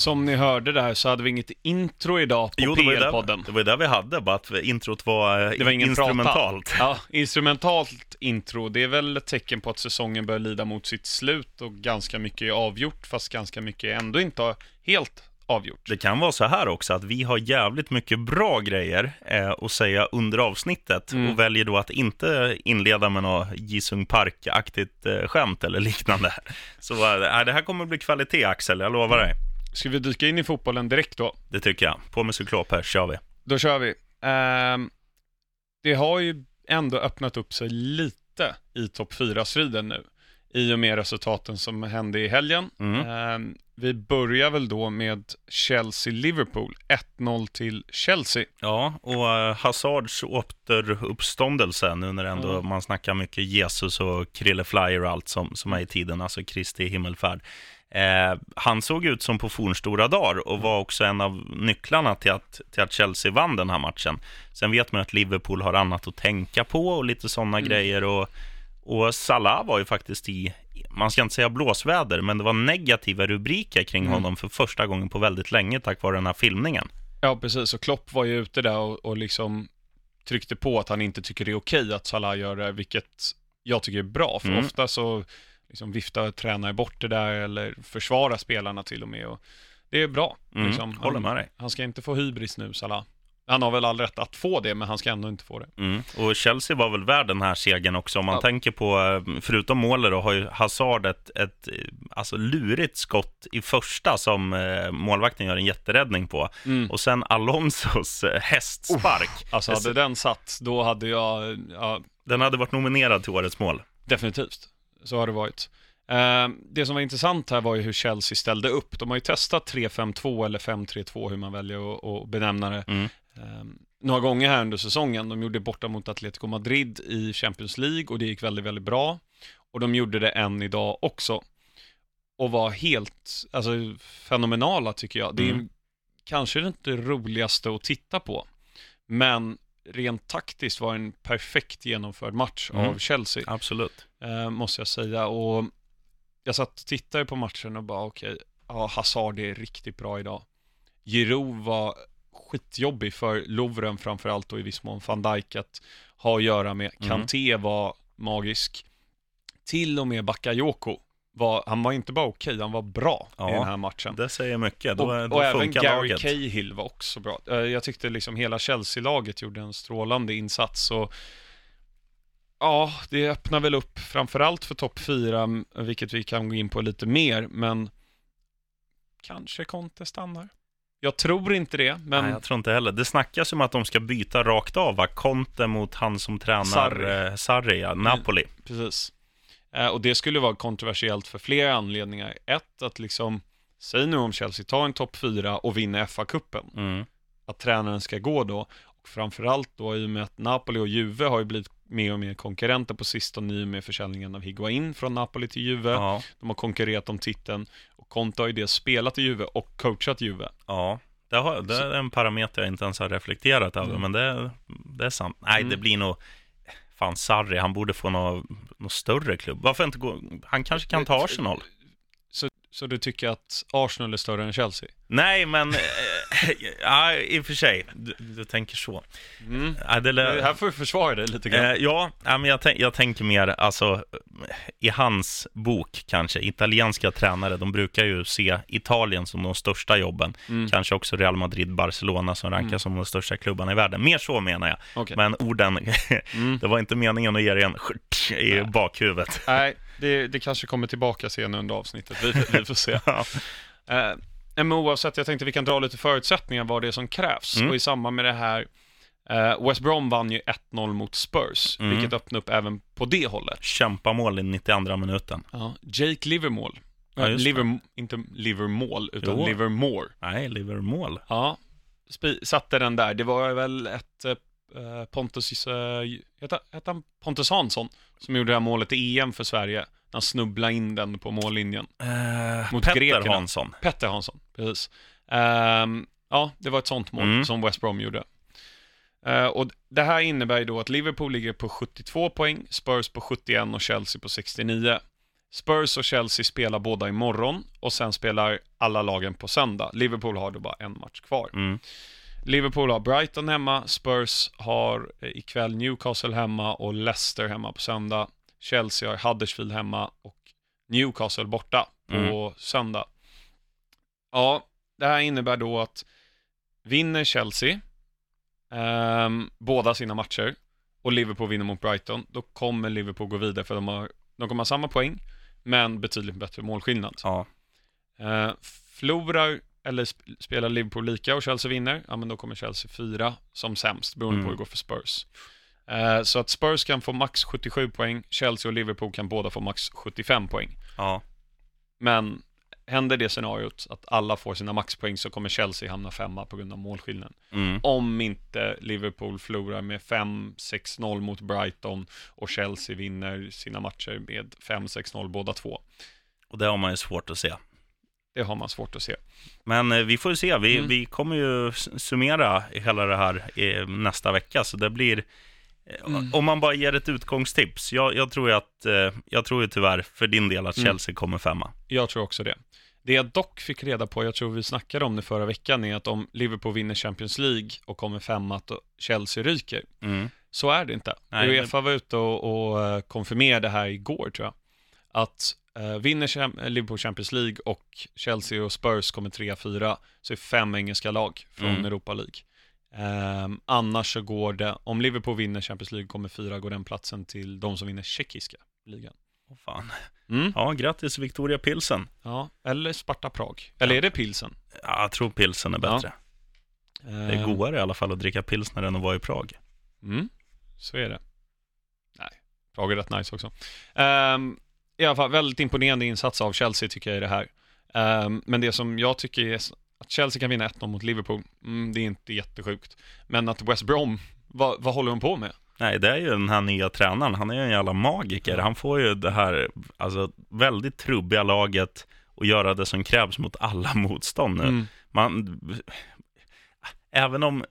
Som ni hörde där så hade vi inget intro idag på Jo, det var, ju PL-podden. det var ju där vi hade, bara att introt var, eh, Det var ingen instrumentalt. Prata. Ja, instrumentalt intro. Det är väl ett tecken på att säsongen börjar lida mot sitt slut och ganska mycket är avgjort, fast ganska mycket är ändå inte helt avgjort. Det kan vara så här också, att vi har jävligt mycket bra grejer eh, att säga under avsnittet Mm. och väljer då att inte inleda med något Jisung Park-aktigt eh, skämt eller liknande. Så eh, det här kommer att bli kvalitet, Axel, jag lovar dig. Ska vi dyka in i fotbollen direkt då? Det tycker jag. På med cyklop här, kör vi. Då kör vi. Ehm, det har ju ändå öppnat upp sig lite i topp 4-striden nu. I och med resultaten som hände i helgen. Mm. Ehm, vi börjar väl då med Chelsea-Liverpool. 1-0 till Chelsea. Ja, och eh, Hazards återuppståndelse nu när ändå Ja. man snackar mycket Jesus och Krille Flyer och allt som, som är i tiden, alltså Kristi himmelfärd. Eh, han såg ut som på fornstora dagar och var också en av nycklarna till att, till att Chelsea vann den här matchen. Sen vet man att Liverpool har annat att tänka på och lite sådana Mm. grejer. Och, och Salah var ju faktiskt i, man ska inte säga blåsväder, men det var negativa rubriker kring Mm. honom för första gången på väldigt länge tack vare den här filmningen. Ja, precis. Och Klopp var ju ute där och, och liksom tryckte på att han inte tycker det är okej att Salah gör det, vilket jag tycker är bra. För Mm. ofta så liksom viftar tränare bort det där eller försvarar spelarna till och med. Och det är bra. Mm, liksom. håller han, med dig. han ska inte få hybris nu, Salah. Han har väl all rätt att få det, men han ska ändå inte få det. Mm. Och Chelsea var väl värd den här segern också. Om man Ja. tänker på, eh, förutom målet då, har ju Hazard ett, ett eh, alltså lurigt skott i första som eh, målvakten gör en jätteräddning på. Mm. Och sen Alonsos eh, hästspark. Alltså hade den satt, då hade jag, ja, Den hade varit nominerad till årets mål. definitivt. Så har det varit. Eh, det som var intressant här var ju hur Chelsea ställde upp. De har ju testat 3-5-2 eller 5-3-2, hur man väljer att, benämna det. Mm. eh, några gånger här under säsongen. De gjorde borta mot Atletico Madrid i Champions League och det gick väldigt, väldigt bra. Och de gjorde det än idag också. Och var helt, alltså fenomenala tycker jag. Det är Mm. kanske inte det roligaste att titta på. Men rent taktiskt var en perfekt genomförd match Mm. av Chelsea, Absolut. eh, måste jag säga. Och jag satt och tittade på matchen och bara okej, ja, Hazard är riktigt bra idag. Giroud var skitjobbig för Lovren framförallt och i viss mån van Dijk att ha att göra med. Mm. Kanté var magisk. Till och med Bakayoko var, han var inte bara okej, han var bra Ja. i den här matchen. Det säger mycket. Då, Och, då och även Gary laget. Cahill var också bra. Eh, Jag tyckte liksom hela Chelsea-laget gjorde en strålande insats. Och ja, det öppnar väl upp framförallt för topp 4, vilket vi kan gå in på lite mer, men kanske Conte stannar. Jag tror inte det, men Nej, jag tror inte heller. Det snackas om att de ska byta rakt av, va? Conte mot han som tränar Sarri. Sarri, Sarri ja. Napoli. precis. Eh, Och det skulle vara kontroversiellt för flera anledningar. Ett, att liksom, säg nu om Chelsea tar en topp 4 och vinner FA-cupen. Mm. att tränaren ska gå då. Och framförallt då i och med att Napoli och Juve har ju blivit mer och mer konkurrenter på sistone i och med försäljningen av Higuain från Napoli till Juve. Ja, De har konkurrerat om titeln och Conte har ju dels spelat i Juve och coachat Juve. ja. Det, har, det är en parameter jag inte ens har reflekterat över, Mm. men det, det är sant. Nej, Mm. det blir nog... Fan, Sarri, han borde få någon, någon större klubb. Varför inte gå... Han kanske kan ta Arsenal? Så, så du tycker att Arsenal är större än Chelsea? Nej, men... eh, ja, i och för sig. Du, du tänker så. Mm. Det här får du försvara dig lite grann. Eh, ja, men jag, tänk, jag tänker mer, alltså, i hans bok kanske, italienska tränare, de brukar ju se Italien som de största jobben. Mm. Kanske också Real Madrid, Barcelona som rankas Mm. som de största klubbarna i världen. Mer så menar jag. Okej. Men orden, Mm. det var inte meningen att ge dig en i Nej. bakhuvudet. Nej, det, det kanske kommer tillbaka senare under avsnittet. Vi, vi får se. Ja. Eh, men oavsett, jag tänkte vi kan dra lite förutsättningar vad det är som krävs. Mm. Och i samband med det här, eh, West Brom vann ju 1-0 mot Spurs, Mm. vilket öppnade upp även på det hållet. Kämpamål i 92 minuten. Ja, Jake Livermore. Ja. Liver, inte Livermore, utan Jo. Livermore. Nej, Liverpool. Ja, satte den där. Det var väl ett eh, Pontus, eh, heter han Pontus Hansson, som gjorde det här målet i EM för Sverige. Han snubblade in den på mållinjen. Eh, Mot Petter grekerna. Hansson. Petter Hansson, precis. Ehm, ja, det var ett sånt mål Mm. som West Brom gjorde. Eh, och det här innebär ju då att Liverpool ligger på 72 poäng, Spurs på 71 och Chelsea på 69. Spurs och Chelsea spelar båda imorgon och sen spelar alla lagen på söndag. Liverpool har då bara en match kvar. Mm. Liverpool har Brighton hemma, Spurs har eh, ikväll Newcastle hemma och Leicester hemma på söndag. Chelsea har Huddersfield hemma och Newcastle borta på Mm. söndag. Ja, det här innebär då att vinner Chelsea ehm, båda sina matcher och Liverpool vinner mot Brighton, då kommer Liverpool gå vidare för de, har, de kommer ha samma poäng, men betydligt bättre målskillnad. Ja. Eh, förlorar eller sp- spelar Liverpool lika och Chelsea vinner, ja men då kommer Chelsea fyra som sämst, beroende Mm. på hur det går för Spurs. Eh, så att Spurs kan få max 77 poäng, Chelsea och Liverpool kan båda få max 75 poäng. ja. Men händer det scenariot att alla får sina maxpoäng så kommer Chelsea hamna femma på grund av målskillnaden. Mm. Om inte Liverpool förlorar med 5-6-0 mot Brighton och Chelsea vinner sina matcher med 5-6-0 båda två. Och det har man ju svårt att se. Det har man svårt att se. Men eh, vi får ju se. Vi, Mm. vi kommer ju summera hela det här eh, nästa vecka, så det blir... eh, Mm. Om man bara ger ett utgångstips. Jag, jag tror att, eh, jag tror ju tyvärr för din del att Mm. Chelsea kommer femma. Jag tror också det. Det jag dock fick reda på, jag tror vi snackade om det förra veckan, är att om Liverpool vinner Champions League och kommer femma, att då Chelsea ryker. Mm. Så är det inte. Nej, Uefa var ute och, och eh, konfirmerade det här igår, tror jag. Att eh, vinner Liverpool Champions League och Chelsea och Spurs kommer 3-4, så är fem engelska lag från Mm. Europa League. Ehm, annars så går det, om Liverpool vinner Champions League kommer fyra, går den platsen till de som vinner tjeckiska ligan. Åh, fan. Mm. Ja, grattis Victoria Pilsen. Ja, eller Sparta Prag. Eller Ja. är det Pilsen? Ja, jag tror pilsen är bättre. Det är Ehm, godare i alla fall att dricka pilsner än att vara i Prag. Mm, så är det. Nej, Prag är rätt nice också. Ehm, I alla fall, väldigt imponerande insats av Chelsea tycker jag i det här. Ehm, men det som jag tycker är att Chelsea kan vinna 1-0 mot Liverpool, mm, det är inte jättesjukt. Men att West Brom, vad, vad håller de på med? Nej, det är ju den här nya tränaren. Han är ju en jävla magiker. Han får ju det här alltså, väldigt trubbiga laget och göra det som krävs mot alla motstånd nu. Mm, Man, även om,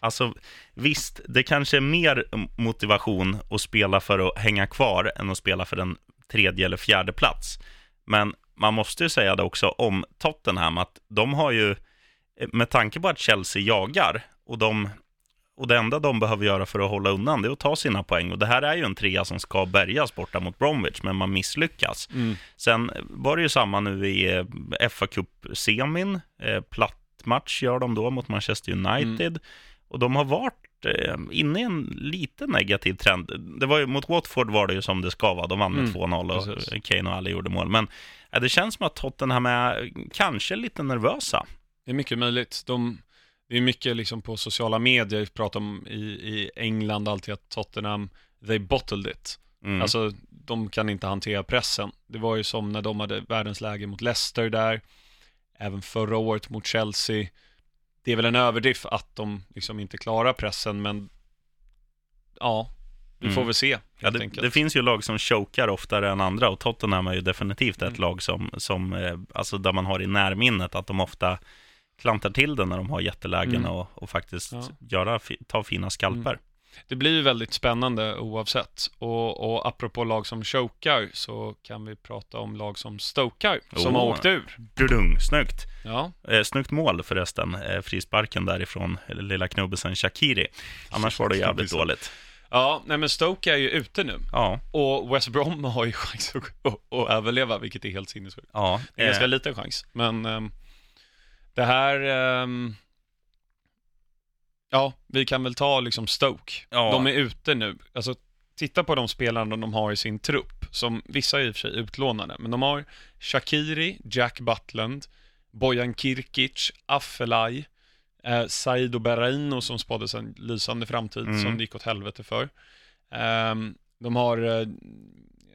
alltså visst, det kanske är mer motivation att spela för att hänga kvar än att spela för en tredje eller fjärde plats. Men man måste ju säga det också om Tottenham, att de har ju, med tanke på att Chelsea jagar och de och det enda de behöver göra för att hålla undan det är att ta sina poäng. Och det här är ju en trea som ska bärgas borta mot Bromwich, men man misslyckas. mm, Sen var det ju samma nu i eh, fa Cup-semin. Eh, platt match gör de då mot Manchester United. Och de har varit eh, inne i en lite negativ trend. Det var ju, mot Watford var det ju som det ska vara. De vann med Mm, 2-0 och precis. Kane och Ali gjorde mål. Men eh, det känns som att Tottenham är kanske lite nervösa. det är mycket möjligt. De, det är mycket liksom på sociala medier, vi pratar om i, i England alltid att Tottenham, they bottled it. Mm. Alltså, de kan inte hantera pressen. Det var ju som när de hade världens läge mot Leicester där, även förra året mot Chelsea. Det är väl en överdrift att de liksom inte klarar pressen, men ja, vi får Mm. väl se Ja, det, det finns ju lag som chokar oftare än andra och Tottenham är ju definitivt ett Mm. lag som, som eh, alltså där man har i närminnet att de ofta klantar till det när de har jättelägen Mm. och, och faktiskt Ja. göra, ta fina skalper. Det blir ju väldigt spännande oavsett. Och, och apropå lag som chokar så kan vi prata om lag som stokar, som Oh. har åkt ur. Dudung, snyggt. Ja, Eh, snyggt mål förresten, eh, frisparken därifrån, eller lilla knubbisen Shakiri. Annars var det jävligt dåligt. ja nej men Stoke är ju ute nu. Ja, Och West Brom har ju chans att, att, att överleva, vilket är helt sinnessjukt. ja. Det är ganska eh, liten chans, men ehm, det här... ja, vi kan väl ta liksom Stoke. Ja. De är ute nu. Alltså, titta på de spelarna de har i sin trupp, som vissa är i och för sig utlånade, men de har Shakiri, Jack Butland, Bojan Kirkic, Affelay, eh, Saido Berreino som spåddes en lysande framtid Mm. som det gick åt helvete för. Ehm, de har eh,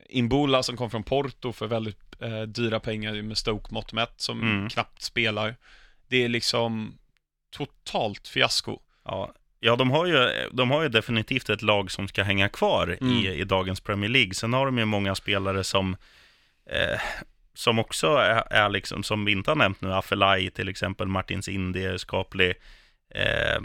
Imbula som kom från Porto för väldigt eh, dyra pengar med Stoke-mått mätt, som Mm. knappt spelar. Det är liksom totalt fiasko. Ja, ja de, har ju, de har ju definitivt ett lag som ska hänga kvar Mm. i, i dagens Premier League. Sen har de ju många spelare som, eh, som också är, är liksom, som vi inte har nämnt nu, Afelai till exempel, Martins Indi är skaplig. Eh,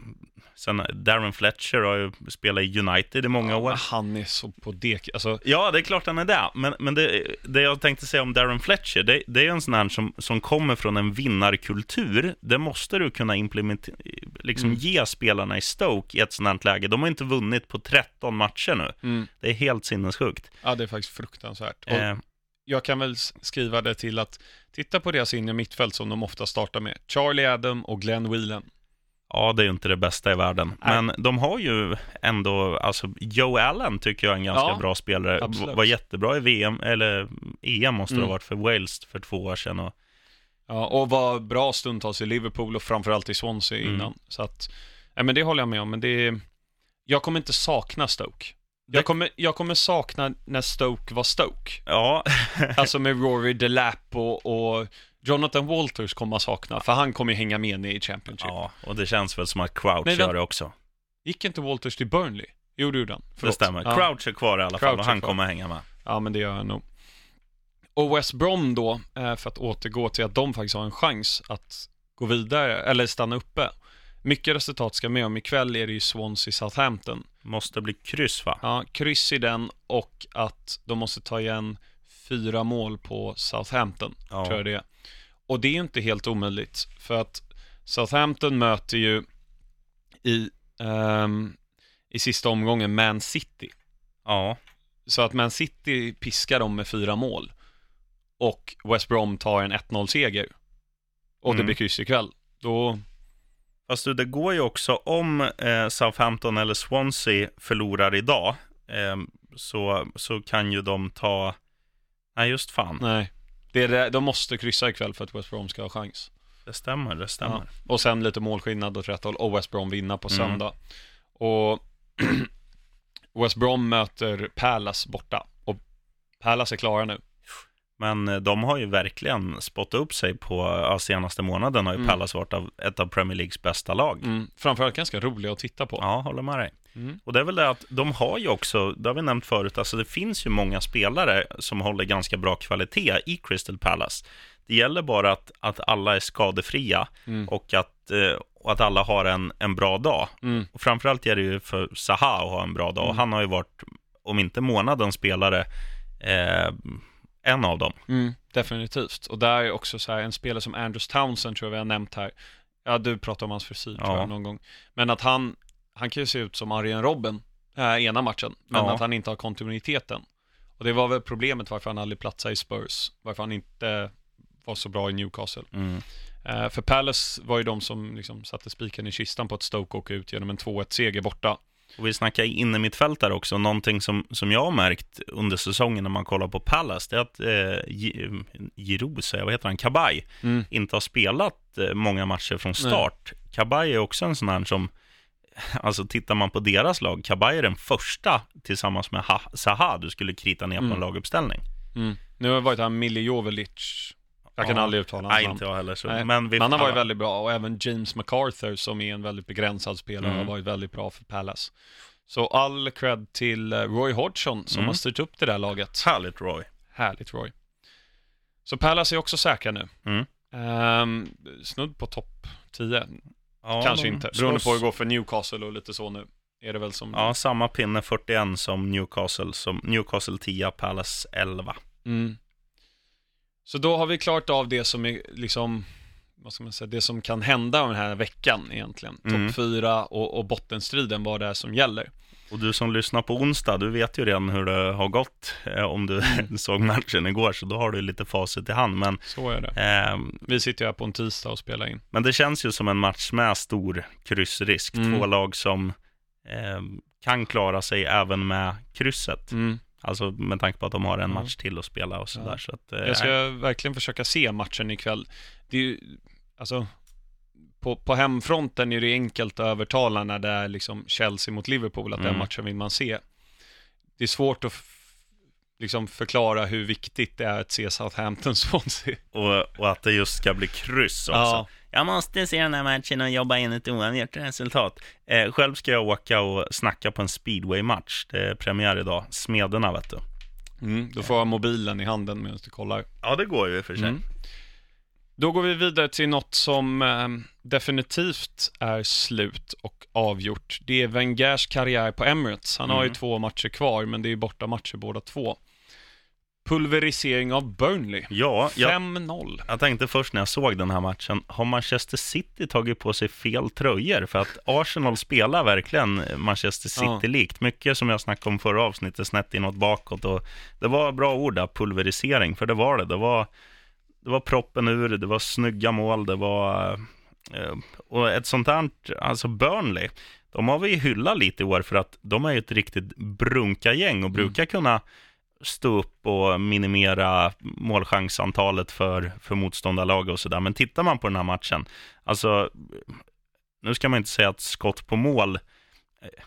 sen Darren Fletcher har ju spelat i United i många år. Han är så på dek. Alltså, Ja, det är klart han är det. Men, men det, det jag tänkte säga om Darren Fletcher, det, det är en sån här som, som kommer från en vinnarkultur. Det måste du kunna implementera, liksom Mm. ge spelarna i Stoke i ett sånt här läge. De har inte vunnit på 13 matcher nu. mm, Det är helt sinnessjukt. ja, det är faktiskt fruktansvärt. Och Eh, jag kan väl skriva det till att titta på deras inre mittfält som de ofta startar med. Charlie Adam och Glenn Whelan. Ja, det är ju inte det bästa i världen. Nej. Men de har ju ändå, alltså Joe Allen tycker jag är en ganska Ja, bra spelare. absolut. Var jättebra i VM, eller EM måste det Mm. ha varit för Wales för två år sedan. Och, Ja, och var bra stundtals i Liverpool och framförallt i Swansea Mm. innan. Så att, nej men det håller jag med om, men det är, jag kommer inte sakna Stoke. Det- Jag kommer, jag kommer sakna när Stoke var Stoke. ja, Alltså med Rory Delap och, och Jonathan Walters kommer man sakna, för han kommer ju hänga med ner i Championship. ja, och det känns väl som att Crouch Nej, gör det också. Gick inte Walters till Burnley? Jo, det gjorde han. Det stämmer. Ja. Crouch är kvar i alla fall Crouch och är han kvar. kommer hänga med. Ja, men det gör han nog. Och West Brom då, eh, för att återgå till att de faktiskt har en chans att gå vidare, eller stanna uppe. Mycket resultat ska med om. Ikväll är det ju Swansea Southampton. Måste bli kryss va? Ja, kryss i den och att de måste ta igen fyra mål på Southampton, Ja. tror jag det är. Och det är inte helt omöjligt, för att Southampton möter ju i, ehm, i sista omgången Man City. Ja, Så att Man City piskar dem med fyra mål och West Brom tar en 1-0-seger och det Mm. blir kryss ikväll, då... fast du, det går ju också om eh, Southampton eller Swansea förlorar idag, eh, så, så kan ju de ta... Nej, just fan. Nej. Det är det, de måste kryssa ikväll för att West Brom ska ha chans. Det stämmer, det stämmer. Ja. Och sen lite målskillnad åt rätt håll och West Brom vinna på Mm. söndag. Och West Brom möter Palace borta. Och Palace är klara nu. Men eh, de har ju verkligen spottat upp sig på, ja, senaste månaden har ju Mm. Palace varit av ett av Premier Leagues bästa lag. Mm. Framförallt ganska roliga att titta på. Ja, håller med dig. Mm. Och det är väl det att de har ju också, det har vi nämnt förut, alltså det finns ju många spelare som håller ganska bra kvalitet i Crystal Palace. Det gäller bara att, att alla är skadefria Mm. och att, eh, och att alla har en, en bra dag. Mm. Och framförallt är det ju för Zaha att ha en bra dag. Mm. Han har ju varit, om inte månadens spelare, eh, en av dem. Mm, definitivt. Och där är också så här, en spelare som Andrews Townsend tror jag vi har nämnt här. Ja, du pratade om hans frisyr tror Ja. jag någon gång. Men att han, han kan ju se ut som Arjen Robben, äh, ena matchen, men Ja. att han inte har kontinuiteten. Och det var väl problemet varför han aldrig platsade i Spurs, varför han inte var så bra i Newcastle. Mm. Eh, för Palace var ju de som liksom satte spiken i kistan på att Stoke åka ut genom en 2-1-seger borta. Och vi snackar inne mittfältare också. Någonting som, som jag har märkt under säsongen när man kollar på Palace, det är att eh, Gi- Giroud, vad heter han, Kabay, Mm. inte har spelat eh, många matcher från start. Kabay är också en sån här som, alltså tittar man på deras lag, Kabay är den första tillsammans med ha Zaha du skulle krita ner på Mm. en laguppställning. Mm. Nu har det varit han Milje Jovelic, jag kan Ja. aldrig uttala hans Nej, namn. inte jag heller. Så. Nej, Men, vi, Men han har varit väldigt bra och även James MacArthur som är en väldigt begränsad spelare Mm. har varit väldigt bra för Palace. Så all cred till eh, Roy Hodgson som Mm. har styrt upp det där laget. Härligt Roy. Härligt Roy. Så Palace är också säkra nu. Mm. Ehm, snudd på topp 10. Ja, Kanske inte, beroende slåss- på hur det går för Newcastle och lite så nu. Är det väl som... Ja, samma pinne 41 som Newcastle, som Newcastle 10, Palace 11. Mm. Så då har vi klart av det som är liksom, vad ska man säga, det som kan hända den här veckan egentligen. Mm. Topp 4 och, och bottenstriden, vad det är som gäller. Och du som lyssnar på onsdag, du vet ju redan hur det har gått eh, om du Mm. såg matchen igår, så då har du lite facit i hand. Men, Så är det. eh, Vi sitter ju här på en tisdag och spelar in. men det känns ju som en match med stor kryssrisk. Mm. Två lag som eh, kan klara sig även med krysset. Mm. Alltså med tanke på att de har en Ja. match till att spela och sådär. Ja. Så att, eh, Jag ska verkligen försöka se matchen ikväll. Det är ju, alltså, på, på hemfronten är det enkelt att övertala när det är liksom Chelsea mot Liverpool, att den Mm. matchen vill man se. Det är svårt att liksom förklara hur viktigt det är att se Southampton Swansea. och, och att det just ska bli kryss också. Ja. Jag måste se den här matchen och jobba in ett oavgjort resultat. Eh, själv ska jag åka och snacka på en speedway-match. Det är premiär idag. Smederna, vet du. Mm, då får jag mobilen i handen medan du kollar. Ja, det går ju i och för sig. Mm. Då går vi vidare till något som eh, definitivt är slut och avgjort. Det är Wengers karriär på Emirates. Han har ju Mm. två matcher kvar, men det är borta matcher båda två. Pulverisering av Burnley. Ja, jag, 5-0. jag tänkte först när jag såg den här matchen, har Manchester City tagit på sig fel tröjor? För att Arsenal spelar verkligen Manchester Ja. City-likt. Mycket som jag snackade om förra avsnittet, snett inåt bakåt. Och det var bra ord där, pulverisering, för det var det. Det var, det var proppen ur, det var snygga mål, det var... eh, Och ett sånt här, alltså Burnley, de har vi hyllat lite i år för att de är ju ett riktigt brunka-gäng och brukar kunna stå upp och minimera målchansantalet för, för motståndarlag och sådär. Men tittar man på den här matchen, alltså, nu ska man inte säga att skott på mål,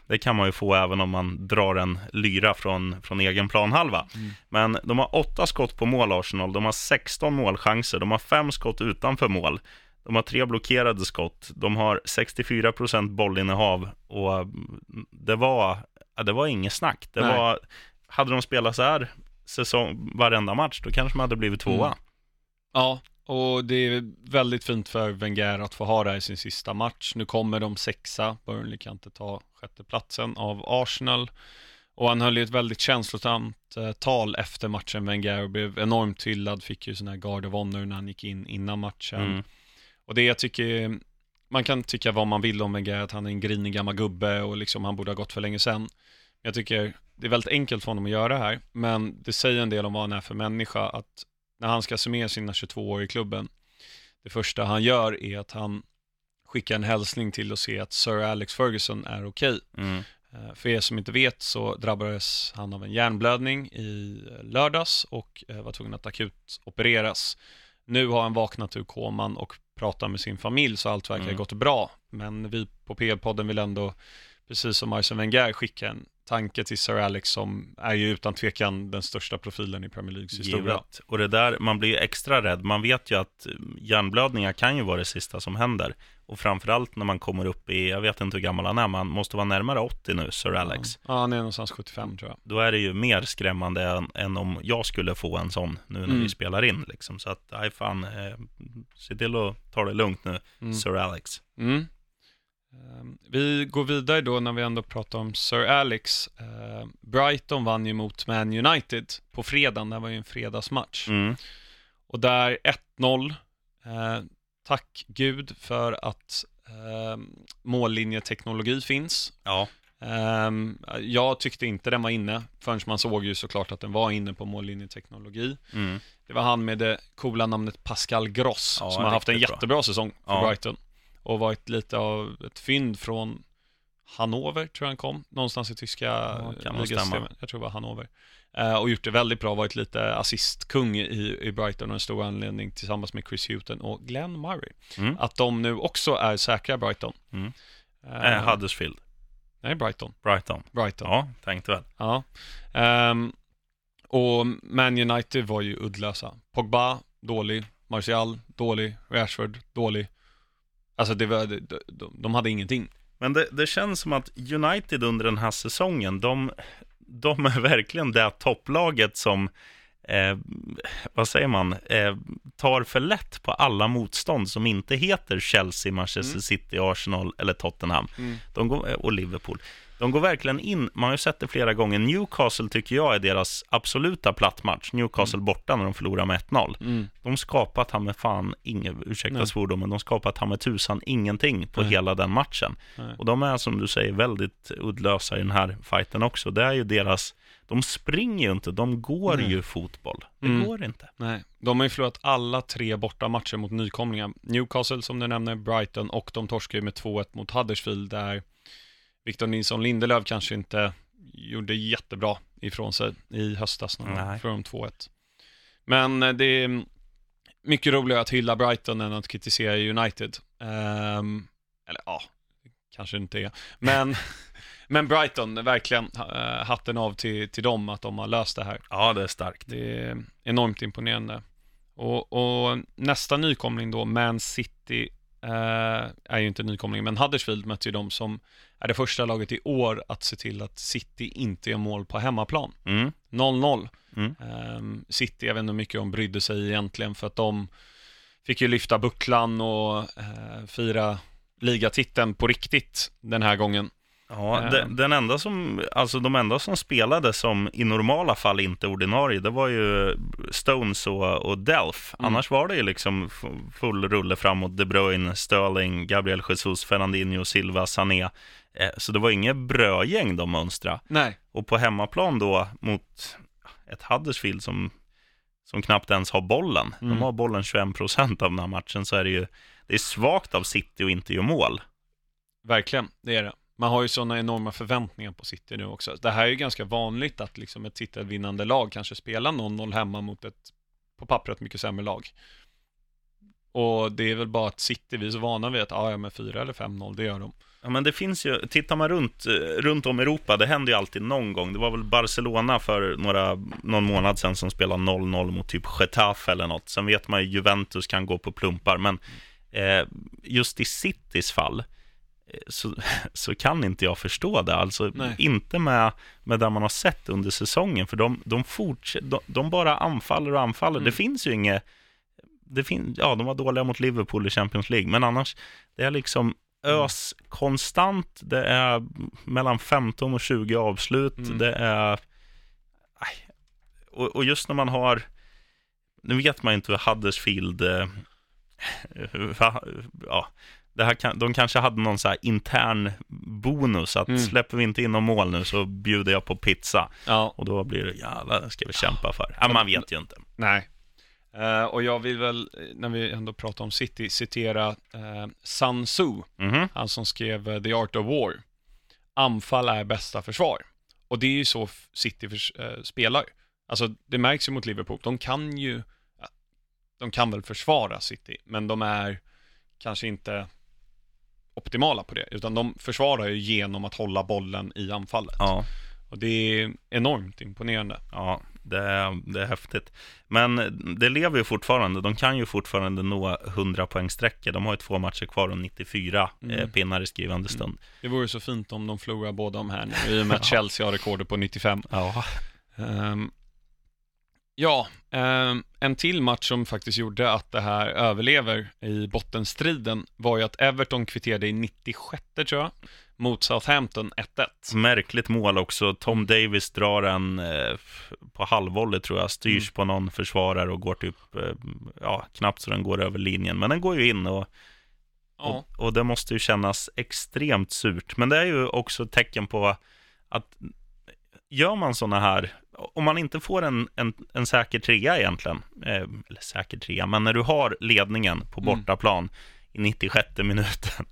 det kan man ju få även om man drar en lyra från, från egen planhalva. Mm. Men de har åtta skott på mål, Arsenal. De har 16 målchanser. De har fem skott utanför mål. De har tre blockerade skott. De har 64% bollinnehav. Och mm, det var, det var inget snack. Det Nej. var, hade de spelat så här säsong, varenda match, då kanske de hade blivit tvåa. Mm. Ja, och det är väldigt fint för Wenger att få ha det här i sin sista match. Nu kommer de sexa, Burnley kan inte ta sjätteplatsen av Arsenal. Och han höll ju ett väldigt känslosamt eh, tal efter matchen, Wenger, och blev enormt hyllad, fick ju sån här Guard of Honor när han gick in innan matchen. Mm. Och det jag tycker, man kan tycka vad man vill om Wenger, att han är en grinig gammal gubbe och liksom han borde ha gått för länge sedan. Jag tycker det är väldigt enkelt för honom att göra det här, men det säger en del om vad han är för människa, att när han ska summera sina 22 år i klubben, det första han gör är att han skickar en hälsning till och se att Sir Alex Ferguson är okej. Mm. Eh, För er som inte vet så drabbades han av en hjärnblödning i eh, lördags och eh, var tvungen att akut opereras. Nu har han vaknat ur koman och pratar med sin familj så allt verkar Mm. gått bra. Men vi på PL-podden vill ändå, precis som Arsene Wenger, skicka en tanke till Sir Alex som är ju utan tvekan den största profilen i Premier Leagues historia. Givet. Och det där, man blir ju extra rädd. Man vet ju att hjärnblödningar kan ju vara det sista som händer. Och framförallt när man kommer upp i, jag vet inte hur gammal han är, man måste vara närmare 80 nu, Sir Alex. Ja, han är någonstans 75 tror jag. Då är det ju mer skrämmande än, än om jag skulle få en sån nu när Mm. vi spelar in. Liksom. Så att, nej fan, eh, se till att ta det lugnt nu, Mm. Sir Alex. Mm. Ehm, Vi går vidare då när vi ändå pratar om Sir Alex. Ehm, Brighton vann ju mot Man United på fredagen, det var ju en fredagsmatch. Mm. Och där 1-0. Eh, tack Gud för att mållinjeteknologi finns. Ja, Ehm, jag tyckte inte den var inne, förrän man såg ju såklart att den var inne på mållinjeteknologi. mm. Det var han med det coola namnet Pascal Gross, Ja, som har haft en riktigt bra. jättebra säsong för Ja. Brighton. Och varit lite av ett fynd från Hannover, tror jag han kom. Någonstans i tyska Ja, ligasystemet. Jag tror det var Hannover. Eh, och gjort det väldigt bra, varit lite assistkung i, i Brighton och en stor anledning tillsammans med Chris Hughton och Glenn Murray. Mm. Att de nu också är säkra Brighton. Mm. Eh, Eh, Huddersfield, Nej, Brighton. Brighton. Brighton. Ja, tänkte väl. Ja. Ehm, och Man United var ju uddlösa. Pogba, dålig. Martial, dålig. Rashford, dålig. Alltså det var, de, de, de hade ingenting. Men det, det känns som att United under den här säsongen, de, de är verkligen det topplaget som, eh, vad säger man, eh, tar för lätt på alla motstånd som inte heter Chelsea, Manchester Mm. City, Arsenal eller Tottenham Mm. de går, och Liverpool. De går verkligen in, man har ju sett det flera gånger, Newcastle tycker jag är deras absoluta plattmatch. Newcastle borta när de förlorar med 1-0. Mm. De skapar ta med fan, inget, ursäkta svordomen, de skapar ta med tusan ingenting på Nej. hela den matchen. Nej. Och de är som du säger väldigt uddlösa i den här fighten också. Det är ju deras, de springer ju inte, de går Nej. ju fotboll. Det Mm. går inte. Nej, de har ju förlorat alla tre borta matcher mot nykomlingar. Newcastle som du nämner, Brighton och de torskar ju med 2-1 mot Huddersfield där Victor Nilsson Lindelöf kanske inte gjorde jättebra ifrån sig i höstas de Nej. förlorade 2-1. Men eh, det är mycket roligare att hylla Brighton än att kritisera United. Ehm, eller ja, kanske inte är. Men, men Brighton, verkligen eh, hatten av till, till dem att de har löst det här. Ja, det är starkt. Det är enormt imponerande. Och, och nästa nykomling då, Man City, är ju inte nykomling, men Huddersfield mötte ju de som är det första laget i år att se till att City inte gör mål på hemmaplan. Mm. 0-0. Mm. Ehm, City, jag vet inte hur mycket de brydde sig egentligen för att de fick ju lyfta bucklan och eh, fira ligatiteln på riktigt den här gången. Ja, Ja. den, den enda som, alltså de enda som spelade som i normala fall inte ordinarie, det var ju Stones och, och Delph. Mm. Annars var det ju liksom full rulle framåt. De Bruyne, Sterling, Gabriel Jesus, Fernandinho, Silva, Sané. Eh, så det var inget brödgäng de mönstra. Nej. Och på hemmaplan då mot ett Huddersfield som, som knappt ens har bollen. Mm. De har bollen 21 procent av den här matchen, så är det ju det är svagt av City att inte göra mål. Verkligen, det är det. Man har ju sådana enorma förväntningar på City nu också. Det här är ju ganska vanligt att liksom ett titelvinnande lag kanske spelar 0-0 hemma mot ett på pappret mycket sämre lag. Och det är väl bara att City, vi är så vana vid att, ah, ja men 4 eller 5-0, det gör de. Ja, men det finns ju, tittar man runt, eh, runt om Europa, det händer ju alltid någon gång. Det var väl Barcelona för några, någon månad sedan som spelade 0-0 mot typ Getafe eller något. Sen vet man ju Juventus kan gå på plumpar, men eh, just i Citys fall eh, så, så kan inte jag förstå det. Alltså Nej. inte med, med det man har sett under säsongen, för de, de, fortsätter, de, de bara anfaller och anfaller. Mm. Det finns ju inget, det fin, ja, de var dåliga mot Liverpool i Champions League, men annars, det är liksom Mm. ös konstant. Det är mellan 15 och 20 avslut. Mm. Det är... Och, och just när man har... Nu vet man ju inte hur Huddersfield... Eh, ja, det här kan, de kanske hade någon så här intern bonus att Mm. släpper vi inte in någon mål nu så bjuder jag på pizza. Ja, Och då blir det jävlar, det ska vi kämpa för. Ja, man vet ju inte. nej. Eh, och jag vill väl, eh, när vi ändå pratar om City, citera uh, Sun Tzu, Mhm. han som skrev The Art of War. Anfall är bästa försvar. Och det är ju så City förs- eh, spelar. Alltså, det märks ju mot Liverpool. De kan ju, de kan väl försvara City, men de är kanske inte optimala på det, utan de försvarar ju genom att hålla bollen i anfallet. Ja. Och det är enormt imponerande. Ja, det är, det är häftigt. Men det lever ju fortfarande. De kan ju fortfarande nå 100 poängsträckor. De har ju två matcher kvar och 94 Mm. eh, pinnar i skrivande stund. Det vore så fint om de förlorar båda de här nu, i och med att. Chelsea har rekordet på 95. Ja. Ehm, ja, ehm, en till match som faktiskt gjorde att det här överlever i bottenstriden var ju att Everton kvitterade i 96 tror jag, mot Southampton 1-1. Märkligt mål också. Tom Davis drar en eh, på halvvolley tror jag, styrs Mm. på någon försvarare och går typ, eh, ja, knappt så den går över linjen. Men den går ju in och, Ja, och, och det måste ju kännas extremt surt. Men det är ju också ett tecken på att gör man sådana här, om man inte får en, en, en säker trea egentligen, eh, eller säker trea, men när du har ledningen på Mm. bortaplan i 96 minuten,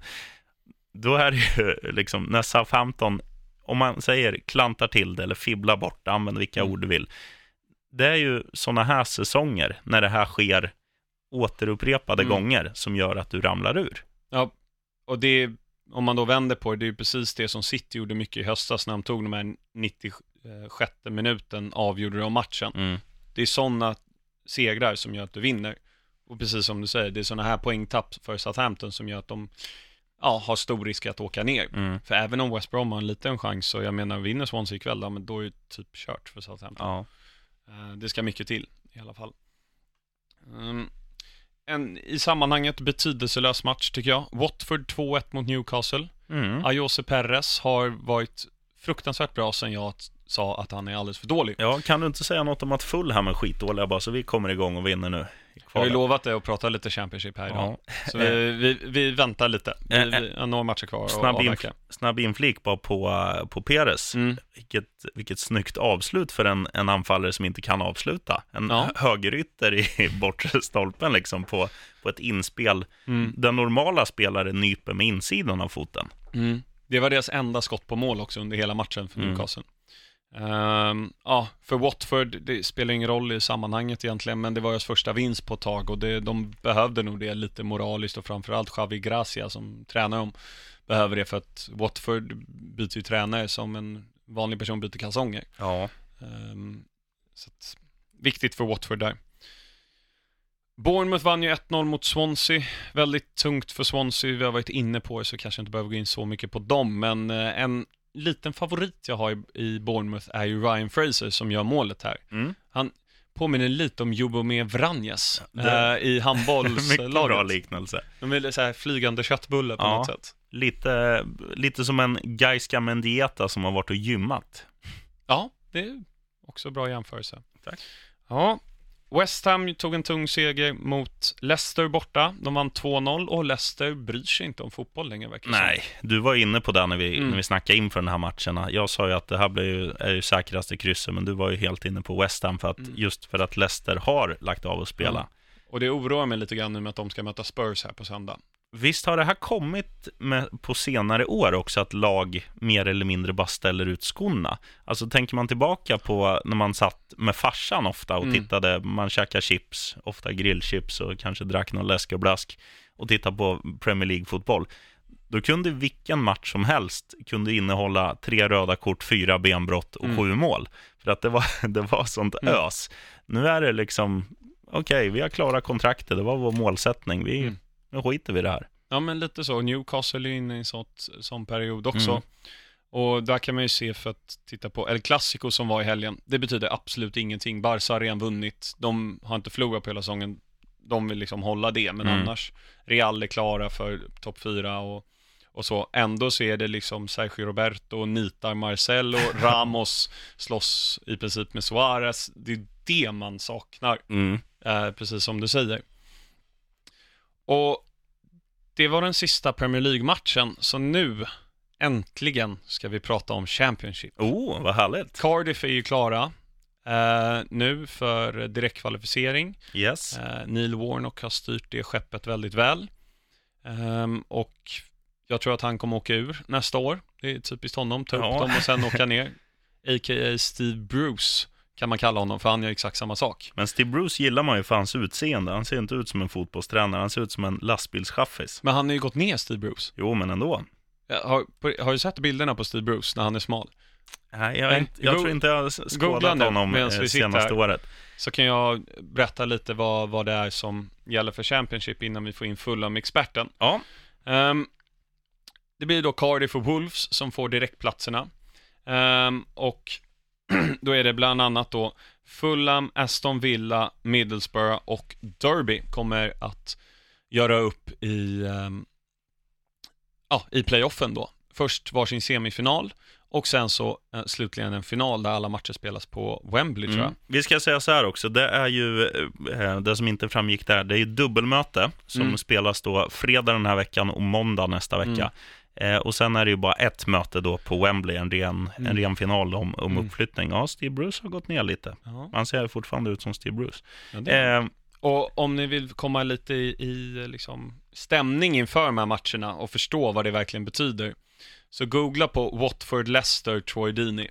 då är det ju liksom när Southampton, om man säger klantar till det eller fibblar bort använd vilka Mm. ord du vill. Det är ju sådana här säsonger, när det här sker återupprepade Mm. gånger, som gör att du ramlar ur. ja, och det om man då vänder på det, det är ju precis det som City gjorde mycket i höstas när de tog de här 96 minuten, avgjorde de matchen. Mm. Det är sådana segrar som gör att du vinner. Och precis som du säger, det är sådana här poängtapp för Southampton som gör att de ja, har stor risk att åka ner. Mm. För även om West Brom har en liten chans, så jag menar, vinner Swansea ikväll, ja, men då är det typ kört för Southampton. Ja. Eh, Det ska mycket till i alla fall. Mm. En i sammanhanget betydelselös match tycker jag. Watford 2-1 mot Newcastle. Mm. Ayose Perez har varit fruktansvärt bra sen jag sa att han är alldeles för dålig. Ja, kan du inte säga något om att Fulham är skitdåliga bara så vi kommer igång och vinner nu? Jag har ju lovat dig att prata lite Championship här idag. Ja. Så vi, vi, vi väntar lite. Vi, Eh, eh, vi har några matcher kvar Snabb, inf snabb inflik bara på, eh, på Peres. Mm. Vilket, vilket snyggt avslut för en, en anfallare som inte kan avsluta. En Ja. högerytter i bortre stolpen liksom på, på ett inspel. Mm. Den normala spelare nyper med insidan av foten. Mm. Det var deras enda skott på mål också under hela matchen för Mm. Ehm, ja, för Watford, det spelar ingen roll i sammanhanget egentligen, men det var deras första vinst på ett tag och det, de behövde nog det lite moraliskt och framförallt Xavi Gracia som tränar dem behöver det för att Watford byter ju tränare som en vanlig person byter kalsonger. Ja. Ehm, så att, viktigt för Watford där. Bournemouth vann ju 1-0 mot Swansea. Väldigt tungt för Swansea. Vi har varit inne på det så kanske inte behöver gå in så mycket på dem. Men eh, en liten favorit jag har i, i Bournemouth är ju Ryan Fraser som gör målet här. Mm. påminner lite om Jubomir Vranjes Det- eh, i Mycket bra handbollslaget. liknelse. De är så här flygande köttbulle på Ja. något sätt. Lite, lite som en Gaiska Mendieta som har varit och gymmat. Ja, det är också bra jämförelse. Tack. Ja, West Ham tog en tung seger mot Leicester borta. De vann 2-0 och Leicester bryr sig inte om fotboll längre verkar. Nej, du var inne på det när vi, Mm. när vi snackade inför den här matcherna. Jag sa ju att det här blir ju, är ju säkraste krysset, men du var ju helt inne på West Ham för att, Mm. just för att Leicester har lagt av att spela. Ja. Och det oroar mig lite grann nu med att de ska möta Spurs här på söndag. Visst har det här kommit med, på senare år också, att lag mer eller mindre bara ställer ut skorna? Alltså tänker man tillbaka på när man satt med farsan ofta och Mm. tittade, man käkade chips, ofta grillchips och kanske drack någon läsk och blask och tittade på Premier League-fotboll. Då kunde vilken match som helst kunde innehålla tre röda kort, fyra benbrott och Mm. sju mål. För att det var, det var sånt Mm. ös. Nu är det liksom, okej, vi har klarat kontraktet, det var vår målsättning, vi, Mm. Nu skiter vi i det här. Ja, men lite så. Newcastle är inne i en sånt, sån period också. Mm. Och där kan man ju se för att titta på El Clasico som var i helgen. Det betyder absolut ingenting. Barca har redan vunnit. De har inte förlorat på hela säsongen. De vill liksom hålla det, men Mm. annars Real är klara för topp fyra och, och så. Ändå så är det liksom Sergio Roberto, nitar Marcelo, Ramos slåss i princip med Suarez. Det är det man saknar. Mm. Eh, precis som du säger. Och det var den sista Premier League-matchen, så nu äntligen ska vi prata om Championship. Oh, vad härligt. Cardiff är ju klara eh, nu för direktkvalificering. Yes. Eh, Neil Warnock har styrt det skeppet väldigt väl. Ehm, och jag tror att han kommer åka ur nästa år. Det är typiskt honom, ta upp Ja. dem och sen åka ner. A.k.a. Steve Bruce kan man kalla honom, för han gör exakt samma sak. Men Steve Bruce gillar man ju för hans utseende. Han ser inte ut som en fotbollstränare, han ser ut som en lastbilschaffis. Men han har ju gått ner, Steve Bruce. Jo, men ändå. Ja, Har, har du sett bilderna på Steve Bruce när han är smal? Nej, jag, Nej, jag go- tror inte jag har skådat honom medan eh, senaste året. Så kan jag berätta lite vad, vad det är som gäller för Championship innan vi får in Fulham-experten. Ja, Ehm, det blir då Cardiff och Wolves som får direktplatserna. Ehm, och då är det bland annat då Fulham, Aston Villa, Middlesbrough och Derby kommer att göra upp i, ehm, ja, i playoffen då. Först varsin semifinal och sen så eh, slutligen en final där alla matcher spelas på Wembley tror jag. mm. Vi ska säga så här också, det är ju, eh, det som inte framgick där, det är ju dubbelmöte som Mm. spelas då fredag den här veckan och måndag nästa vecka. Eh, och sen är det ju bara ett möte då på Wembley, en ren, Mm. en ren final om, om Mm. uppflyttning. Ja, Steve Bruce har gått ner lite. Ja, Han ser fortfarande ut som Steve Bruce. ja, Eh, Och om ni vill komma lite i, i liksom stämning inför de här matcherna och förstå vad det verkligen betyder, så googla på Watford Leicester Troy Deeney.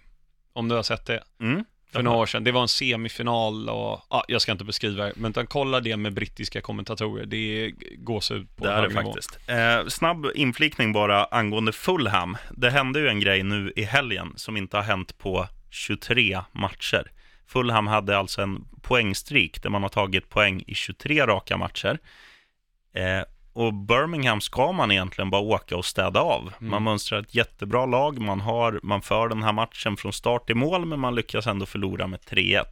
Om du har sett det mm. För några år sedan. Det var en semifinal och, ja, jag ska inte beskriva det, men utan kolla det med brittiska kommentatorer. Det är gåshud på Det är det faktiskt. Eh, snabb inflikning bara angående Fulham. Det hände ju en grej nu i helgen som inte har hänt på 23 matcher. Fulham hade alltså en poängstreak där man har tagit poäng i 23 raka matcher. Eh, och Birmingham ska man egentligen bara åka och städa av. Mm. Man mönstrar ett jättebra lag, man, har, man för den här matchen från start till mål, men man lyckas ändå förlora med 3-1.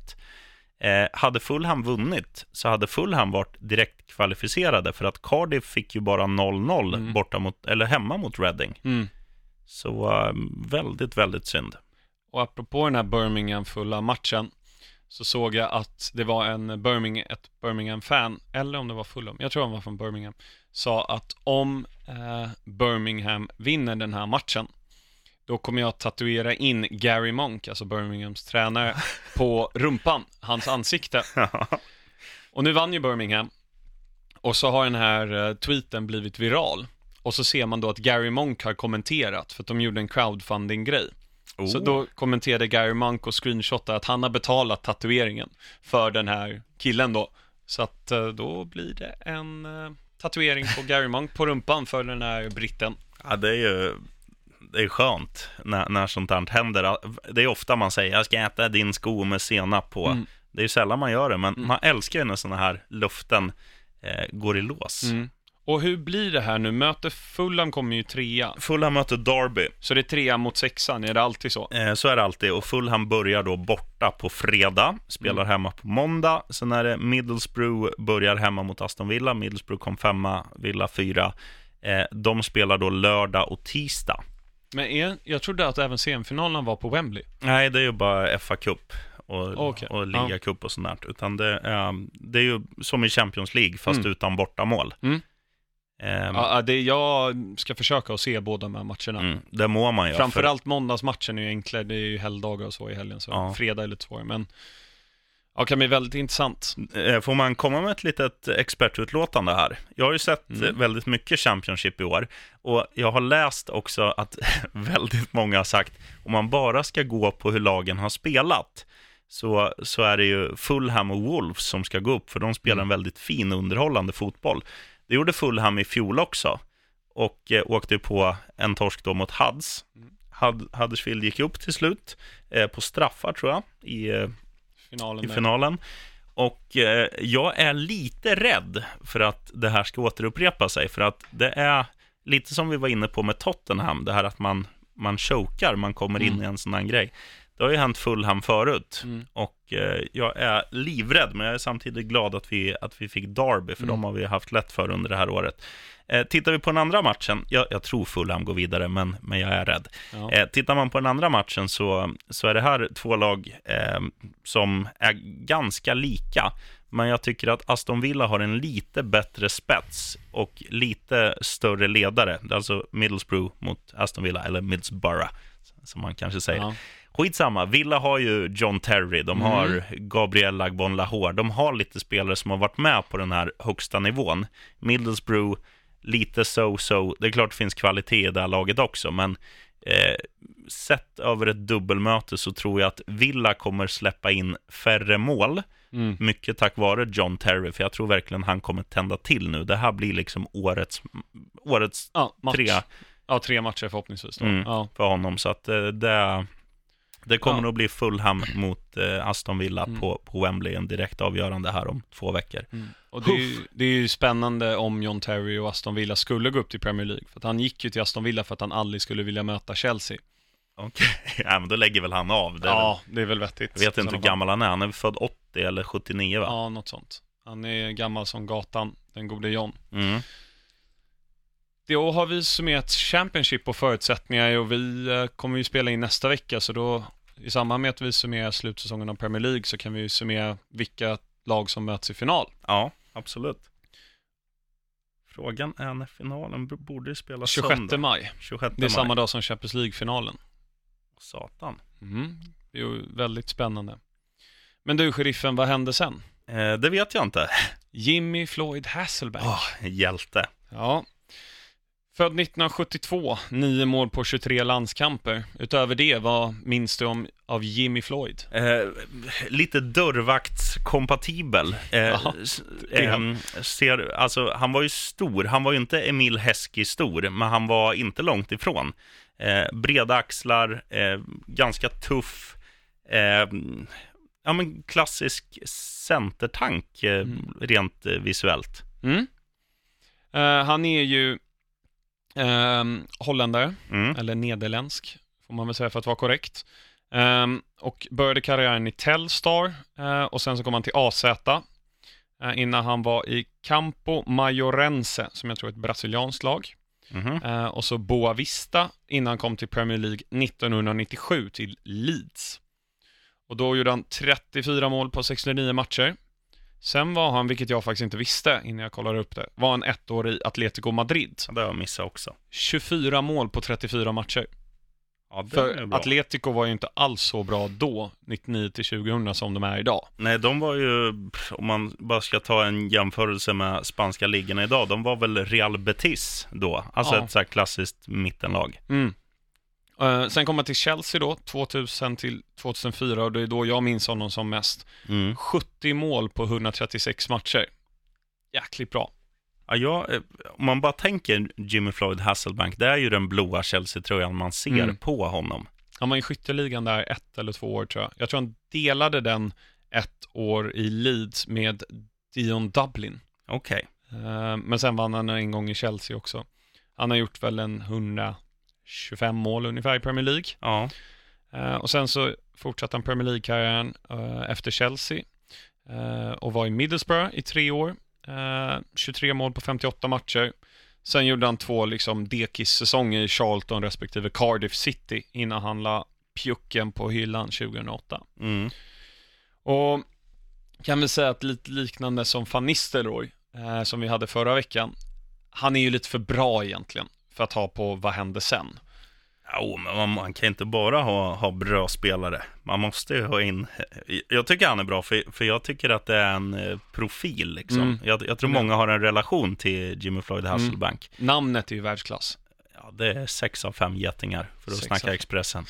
Eh, hade Fulham vunnit så hade Fulham varit direkt kvalificerade för att Cardiff fick ju bara 0-0 Mm. borta mot, eller hemma mot Reading. Mm. Så eh, väldigt, väldigt synd. Och apropå den här Birmingham fulla matchen så såg jag att det var en Birmingham, ett Birmingham-fan, eller om det var Fulham, jag tror han var från Birmingham, sa att om eh, Birmingham vinner den här matchen, då kommer jag att tatuera in Gary Monk, alltså Birminghams tränare, på rumpan, hans ansikte. Och nu vann ju Birmingham, och så har den här eh, tweeten blivit viral. Och så ser man då att Gary Monk har kommenterat, för att de gjorde en crowdfunding-grej. Så Oh. då kommenterade Gary Monk och screenshotade att han har betalat tatueringen för den här killen då. Så att eh, då blir det en eh, tatuering på Gary Monk på rumpan för den här britten. Ja, det är ju det är skönt när, när sånt här händer. Det är ofta man säger, jag ska äta din sko med senap på. Mm. Det är ju sällan man gör det, men man älskar ju när sådana här luften eh, går i lås. Mm. Och hur blir det här nu? Möter Fulham kommer ju trea. Fulham möter Derby. Så det är trea mot sexan, är det alltid så? Eh, så är det alltid. Och Fulham börjar då borta på fredag, spelar hemma på måndag. Sen är det Middlesbrough börjar hemma mot Aston Villa. Middlesbrough kom femma, Villa fyra. Eh, de spelar då lördag och tisdag. Men är, jag trodde att även semifinalerna var på Wembley. Nej, det är ju bara FA-cup och, Okej, och ligacup och sånt där. Utan det, är, det är ju som i Champions League, fast Mm. utan bortamål. Mm. Ehm, Ja, det, jag ska försöka att se båda de här matcherna. mm, det må man ju. Framförallt måndagsmatchen är ju enklare, det är ju helgdagar och så i helgen, så Ja. fredag är lite svårare. Men ja, kan bli väldigt intressant. Eh, Får man komma med ett litet expertutlåtande här? Jag har ju sett Mm. väldigt mycket Championship i år och jag har läst också att väldigt många har sagt om man bara ska gå på hur lagen har spelat så, så är det ju Fulham och Wolves som ska gå upp för de spelar Mm. en väldigt fin underhållande fotboll. Det gjorde Fulham i fjol också och eh, åkte på en torsk då mot Huds. Mm. Hud, Huddersfield gick upp till slut eh, på straffar tror jag i eh, Finalen i finalen. Och eh, jag är lite rädd för att det här ska återupprepa sig, för att det är lite som vi var inne på med Tottenham, det här att man, man chokar, man kommer in Mm. i en sån här grej. Det har ju hänt Fulham förut Mm. och eh, jag är livrädd, men jag är samtidigt glad att vi, att vi fick Derby, för Mm. de har vi haft lätt för under det här året. Eh, tittar vi på den andra matchen, jag, jag tror Fulham går vidare, men, men jag är rädd. Ja. Eh, tittar man på den andra matchen så, så är det här två lag eh, som är ganska lika. Men jag tycker att Aston Villa har en lite bättre spets och lite större ledare. Det är alltså Middlesbrough mot Aston Villa, eller Middlesbrough, som man kanske säger. Ja. Skitsamma, Villa har ju John Terry, de Mm. har Gabriel Agbon Lahore, de har lite spelare som har varit med på den här högsta nivån. Middlesbrough, lite so-so, det är klart det finns kvalitet i det här laget också, men eh, sett över ett dubbelmöte så tror jag att Villa kommer släppa in färre mål, Mm. mycket tack vare John Terry, för jag tror verkligen han kommer tända till nu. Det här blir liksom årets, årets Ja, tre Ja, tre matcher förhoppningsvis. Då. Mm. Ja. för honom. Så att eh, det, det kommer Ja. nog bli Fulham mot eh, Aston Villa Mm. på, på Wembley, en direkt avgörande här om två veckor. Mm. Och det är, ju, det är ju spännande om John Terry och Aston Villa skulle gå upp till Premier League. För att han gick ju till Aston Villa för att han aldrig skulle vilja möta Chelsea. Okej, ja, men då lägger väl han av. Det ja, det är väl vettigt. väl, jag vet inte hur gammal han är, han är född 80 eller 79 va? Ja, något sånt. Han är gammal som gatan, den gode John. Mm. Då har vi summerat Championship och förutsättningar och vi eh, kommer ju spela in nästa vecka så då i samband med att vi summerar slutsäsongen av Premier League så kan vi ju summera vilka lag som möts i final. Ja, absolut. Frågan är när finalen borde spelas 26 söndag. maj. 26 Det är maj. samma dag som Champions League-finalen. Satan. Mm. Det är ju väldigt spännande. Men du, sheriffen, vad hände sen? Eh, det vet jag inte. Jimmy Floyd Hasselbank. Åh, hjälte. Ja. Född 1972, nio mål på 23 landskamper. Utöver det, vad minns du om, av Jimmy Floyd? Eh, lite dörrvaktskompatibel. Eh, ehm, ser, alltså, han var ju stor. Han var ju inte Emil Heskey stor, men han var inte långt ifrån. Eh, breda axlar, eh, ganska tuff. Eh, ja, men klassisk centertank, eh, Mm. rent eh, visuellt. Mm. Eh, han är ju ehm, holländare, Mm. eller nederländsk, får man väl säga för att vara korrekt. Ehm, och började karriären i Telstar eh, och sen så kom han till AZ eh, innan han var i Campo Maiorense, som jag tror är ett brasilianskt lag. Mhm. Eh, och så Boa Vista innan han kom till Premier League 1997 till Leeds. Och då gjorde han 34 mål på 69 matcher. Sen var han, vilket jag faktiskt inte visste innan jag kollade upp det, var han ett år i Atletico Madrid. Det har jag missat också. 24 mål på 34 matcher. Ja, För. Atletico var ju inte alls så bra då, 99 till 2000, som de är idag. Nej, de var ju, om man bara ska ta en jämförelse med spanska ligorna idag, de var väl Real Betis då, alltså Ja. ett så här klassiskt mittenlag. Mm. Eh, sen kom han till Chelsea då, 2000 till 2004 och det är då jag minns honom som mest. Mm. 70 mål på 136 matcher. Jäkligt bra. Ja, jag, eh, om man bara tänker Jimmy Floyd Hasselbank, det är ju den blåa Chelsea-tröjan man ser Mm. på honom. Han var i skytteligan där ett eller två år tror jag. Jag tror han delade den ett år i Leeds med Dion Dublin. Okej. Eh, men sen vann han en gång i Chelsea också. Han har gjort väl en 125 mål ungefär i Premier League. Ja. Eh, och sen så fortsatte han Premier League-karriären eh, efter Chelsea eh, och var i Middlesbrough i tre år. Eh, 23 mål på 58 matcher. Sen gjorde han två liksom dekis-säsonger i Charlton respektive Cardiff City innan han la pjucken på hyllan 2008. Mm. Och kan väl säga att lite liknande som Van Nistelrooy, som vi hade förra veckan. Han är ju lite för bra egentligen för att ha på vad händer sen. Jo, men man, man kan inte bara ha, ha bra spelare. Man måste ju ha in... Jag tycker han är bra, för, för jag tycker att det är en eh, profil. Liksom. Mm. Jag, jag tror många har en relation till Jimmy Floyd Hasselbank. Namnet är ju världsklass. Ja, det är sex av fem getingar, för att Sex snacka av- Expressen.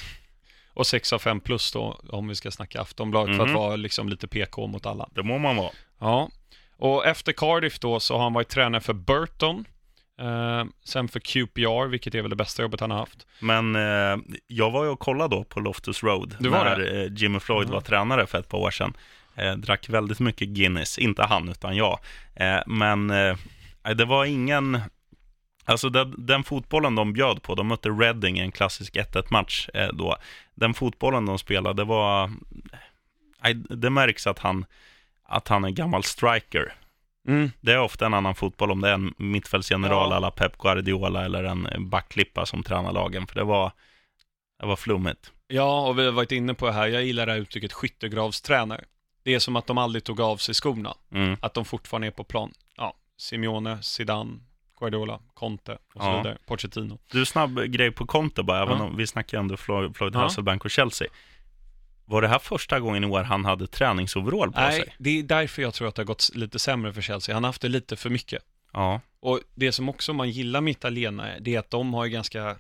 Och 6 av 5 plus då, om vi ska snacka Aftonbladet, för Mhm. att vara liksom lite PK mot alla. Det må man vara. Ja, och efter Cardiff då så har han varit tränare för Burton, eh, sen för QPR, vilket är väl det bästa jobbet han har haft. Men eh, jag var ju och kollade då på Loftus Road Du när eh, Jimmy Floyd Mhm. var tränare för ett par år sedan. Eh, drack väldigt mycket Guinness, inte han utan jag. Eh, men eh, det var ingen... Alltså den, den fotbollen de bjöd på, de mötte Reading i en klassisk 1-1-match eh, då. Den fotbollen de spelade, det var... Det märks att han, att han är gammal striker. Mm. Det är ofta en annan fotboll om det är en mittfältsgeneral Ja. alla Pep Guardiola eller en backklippa som tränar lagen, för det var, det var flummigt. Ja, och vi har varit inne på det här, jag gillar det här uttrycket skyttegravstränare. Det är som att de aldrig tog av sig skorna, Mm. att de fortfarande är på plan. Ja, Simeone, Zidane, Guardiola, Conte och så Ja. vidare, Pochettino. Du, snabb grej på Conte bara, även Ja. om vi snackar ändå Floyd, Floyd Ja. Hasselbank och Chelsea. Var det här första gången i år han hade träningsoverall på Nej, sig? det är därför jag tror att det har gått lite sämre för Chelsea. Han har haft det lite för mycket. Ja. Och det som också man gillar med italienare, det är att de har ju ganska,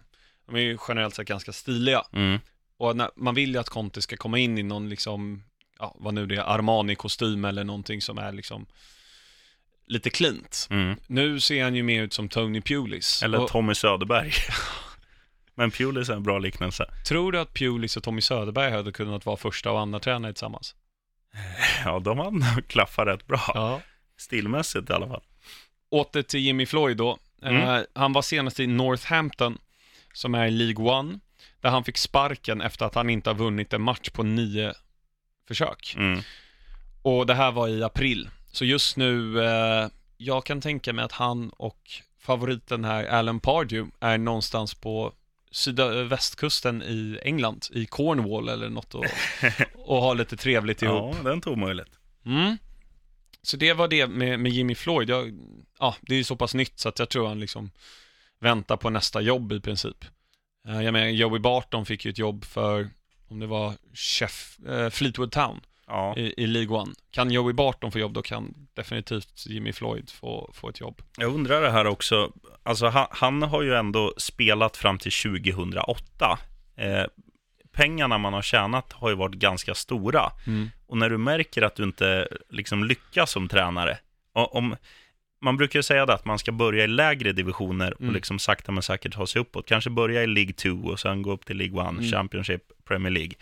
de är ju generellt sett ganska stiliga. Mm. Och när, man vill ju att Conte ska komma in i någon liksom, ja vad nu det är, Armani-kostym eller någonting som är liksom lite klint. Mm. Nu ser han ju mer ut som Tony Pulis. Eller och, Tommy Söderberg. Men Pulis är en bra liknelse. tror du att Pulis och Tommy Söderberg hade kunnat vara första och andra tränare tillsammans? Ja, de har nog klaffat rätt bra. Ja. Stilmässigt i alla fall. Åter till Jimmy Floyd då. Mm. Eh, han var senast i Northampton, som är i League One, där han fick sparken efter att han inte har vunnit en match på nio försök. Mm. Och det här var i april. Så just nu, eh, jag kan tänka mig att han och favoriten här, Alan Pardew, är någonstans på sydvästkusten i England, i Cornwall eller något och, och har lite trevligt ihop. Ja, det är inte omöjligt. Mm. Så det var det med, med Jimmy Floyd. Jag, ja, det är ju så pass nytt så att jag tror han liksom väntar på nästa jobb i princip. Eh, Jag menar, Joey Barton fick ju ett jobb för, om det var chef, eh, Fleetwood Town Ja. i, i League One. Kan Joey Barton få jobb, då kan definitivt Jimmy Floyd få, få ett jobb. Jag undrar det här också. Alltså, han, han har ju ändå spelat fram till 2008. Eh, pengarna man har tjänat har ju varit ganska stora. Och när du märker att du inte liksom lyckas som tränare, om, man brukar ju säga det att man ska börja i lägre divisioner och Mm. liksom sakta men säkert ta sig uppåt. Kanske börja i League 2 och sen gå upp till League 1, Mm. Championship, Premier League.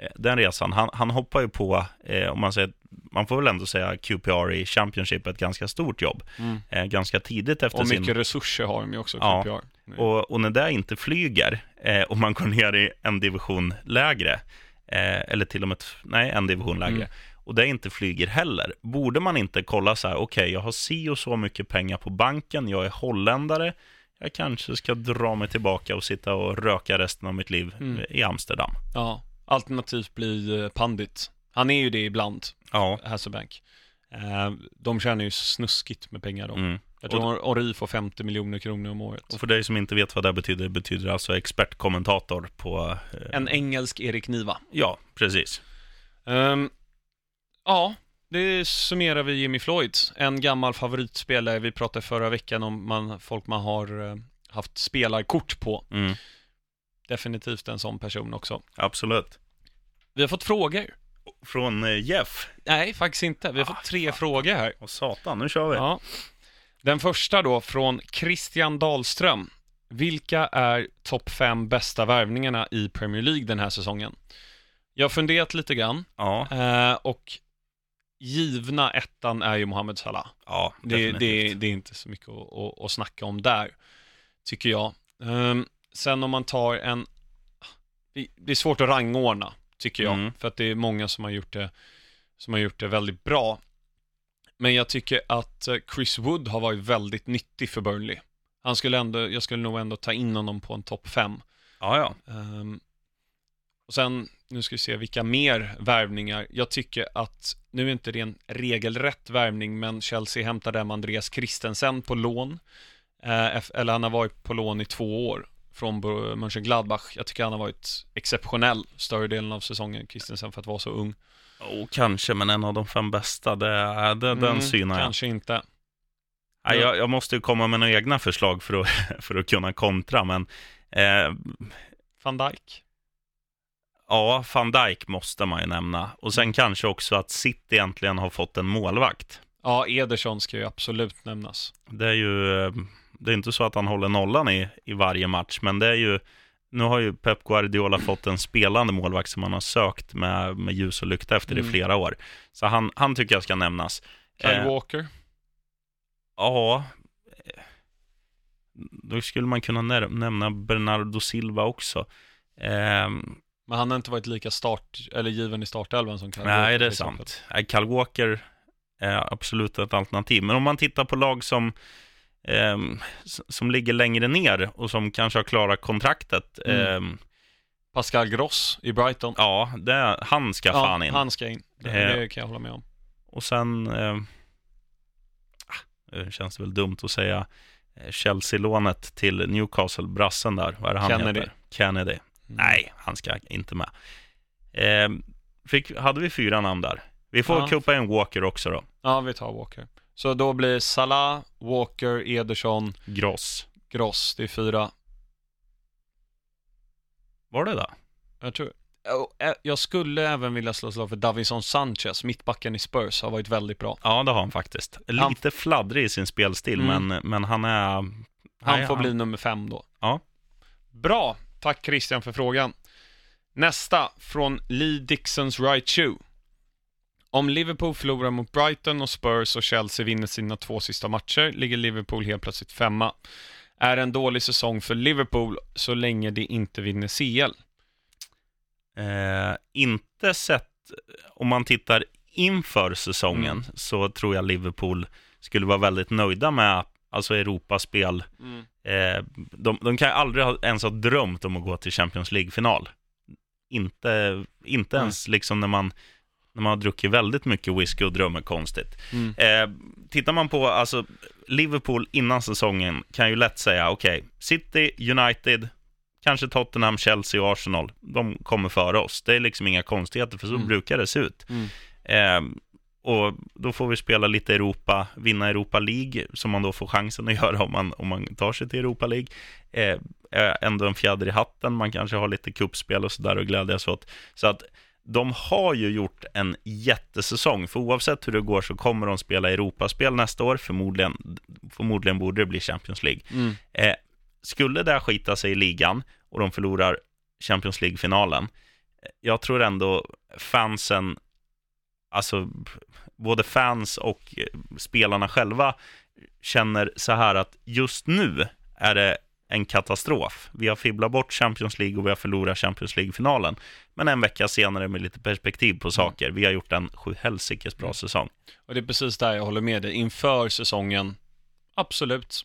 Eh, Den resan, han, han hoppar ju på, eh, om man säger, man får väl ändå säga QPR i Championship, ett ganska stort jobb. Mm. Eh, ganska tidigt efter Och sin... mycket resurser har de ju också, Ja. QPR. Och, och när det inte flyger eh, och man går ner i en division lägre, eh, eller till och med, nej, en division lägre, Mm. och det inte flyger heller, borde man inte kolla så här, okej, jag har si och så mycket pengar på banken, jag är holländare, jag kanske ska dra mig tillbaka och sitta och röka resten av mitt liv Mm. eh, i Amsterdam. Ja, alternativt bli eh, pandit. Han är ju det ibland, Ja, Hasselbank. Eh, De tjänar ju snuskigt med pengar då. mm. Jag tror Ori får 50 miljoner kronor om året. och för dig som inte vet vad det betyder, det betyder alltså expertkommentator på... Eh, En engelsk Erik Niva. Ja, precis. Ehm, ja, det summerar vi Jimmy Floyd. En gammal favoritspelare. Vi pratade förra veckan om man, folk man har eh, haft spelarkort på. Mm. Definitivt en sån person också. Absolut. Vi har fått frågor. Från eh, Jeff. Nej, faktiskt inte. Vi har Ah, fått tre fan. frågor här. Och satan, nu kör vi. Ja. Den första då från Christian Dahlström. Vilka är topp fem bästa värvningarna i Premier League den här säsongen? Jag har funderat lite grann Ja. eh, och givna ettan är ju Mohamed Salah. Ja, Det, det, det är inte så mycket att, att, att snacka om där, tycker jag. Ehm, sen om man tar en... det- är svårt att rangordna, tycker jag, Mm. för att det är många som har gjort det, som har gjort det väldigt bra. Men jag tycker att eh, Chris Wood har varit väldigt nyttig för Burnley. Han skulle ändå, jag skulle nog ändå ta in honom på en topp fem. Ja, ja. Ehm, och sen, nu ska vi se vilka mer värvningar. Jag tycker att, nu är inte det en regelrätt värvning, men Chelsea hämtade hem Andreas Christensen på lån. Eh, eller han har varit på lån i två år från Mönchengladbach. Jag tycker han har varit exceptionell större delen av säsongen, Christensen, för att vara så ung. Oh, kanske, men en av de fem bästa, det, är- det, den Mm, synar jag. Kanske inte. Nej, jag. Jag måste ju komma med några egna förslag för att, för att kunna kontra, men eh, Van Dijk. ja, van Dijk måste man ju nämna. Och sen kanske också att City äntligen har fått en målvakt. Ja, Ederson ska ju absolut nämnas. Det är ju, eh, det är inte så att han håller nollan i, i varje match, men det är ju, nu har ju Pep Guardiola fått en spelande målvakt som han har sökt med, med ljus och lykta efter i Mm. flera år. Så han, han tycker jag ska nämnas. Kyle Eh, Walker. Ja, eh, då skulle man kunna nämna Bernardo Silva också. Ehm, Men han har inte varit lika start, eller given i startelvan som Kyle Walker. nej, det är sant. Nej, Kyle Walker är absolut ett alternativ. Men om man tittar på lag som, ehm, s- som ligger längre ner och som kanske har klarat kontraktet. Mm. ehm, Pascal Gross i Brighton. ja, det, han ska fan in. han ska in. Det, Eh. det kan jag hålla med om. Och sen ehm, ah, det känns väl dumt att säga eh, Chelsea-lånet till Newcastle, brassen där. Vad är det han Kennedy. heter? Kennedy. Mm. Nej, han ska inte med. Eh, fick, hade vi fyra namn där? Vi får Ja. kuppa in Walker också då. Ja, vi tar Walker. Så då blir Salah, Walker, Ederson, Gross. Gross. Det är fyra. Var det då? Jag tror... Och, eh, Jag skulle även vilja slå slag för Davison Sanchez, mittbacken i Spurs, har varit väldigt bra. Ja, det har han faktiskt. Han- Lite fladdrig i sin spelstil, Mm. men, men han är... Han Nej, får bli nummer fem då. Ja. Bra, tack Christian för frågan. Nästa, från Lee Dixons Right Shoe. Om Liverpool förlorar mot Brighton och Spurs och Chelsea vinner sina två sista matcher ligger Liverpool helt plötsligt femma. Är en dålig säsong för Liverpool så länge de inte vinner CL. Eh, inte sett, om man tittar inför säsongen, Mm. så tror jag Liverpool skulle vara väldigt nöjda med alltså Europaspel. Eh, de, de kan aldrig ha, ens ha drömt om att gå till Champions League-final. Inte, inte Nej. ens liksom när man, när man har druckit väldigt mycket whisky och drömmer konstigt. Mm. Eh, tittar man på alltså, Liverpool innan säsongen kan ju lätt säga, okej, City, United, kanske Tottenham, Chelsea och Arsenal, de kommer före oss. Det är liksom inga konstigheter, för så Mm. brukar det se ut. Mm. Eh, och då får vi spela lite Europa, vinna Europa League, som man då får chansen att göra om man, om man tar sig till Europa League. Eh, är ändå en fjäder i hatten, man kanske har lite kuppspel och sådär och glädjas åt. Så att de har ju gjort en jättesäsong, för oavsett hur det går så kommer de spela Europaspel nästa år, förmodligen, förmodligen borde det bli Champions League. Mm. Eh, skulle det skita sig i ligan och de förlorar Champions League-finalen, eh, jag tror ändå fansen, alltså både fans och eh, spelarna själva känner så här att just nu är det en katastrof. Vi har fibblat bort Champions League och vi har förlorat Champions League-finalen. Men en vecka senare med lite perspektiv på saker, vi har gjort en sjuhelsikes bra Mm. säsong. Och det är precis där jag håller med dig. Inför säsongen, absolut.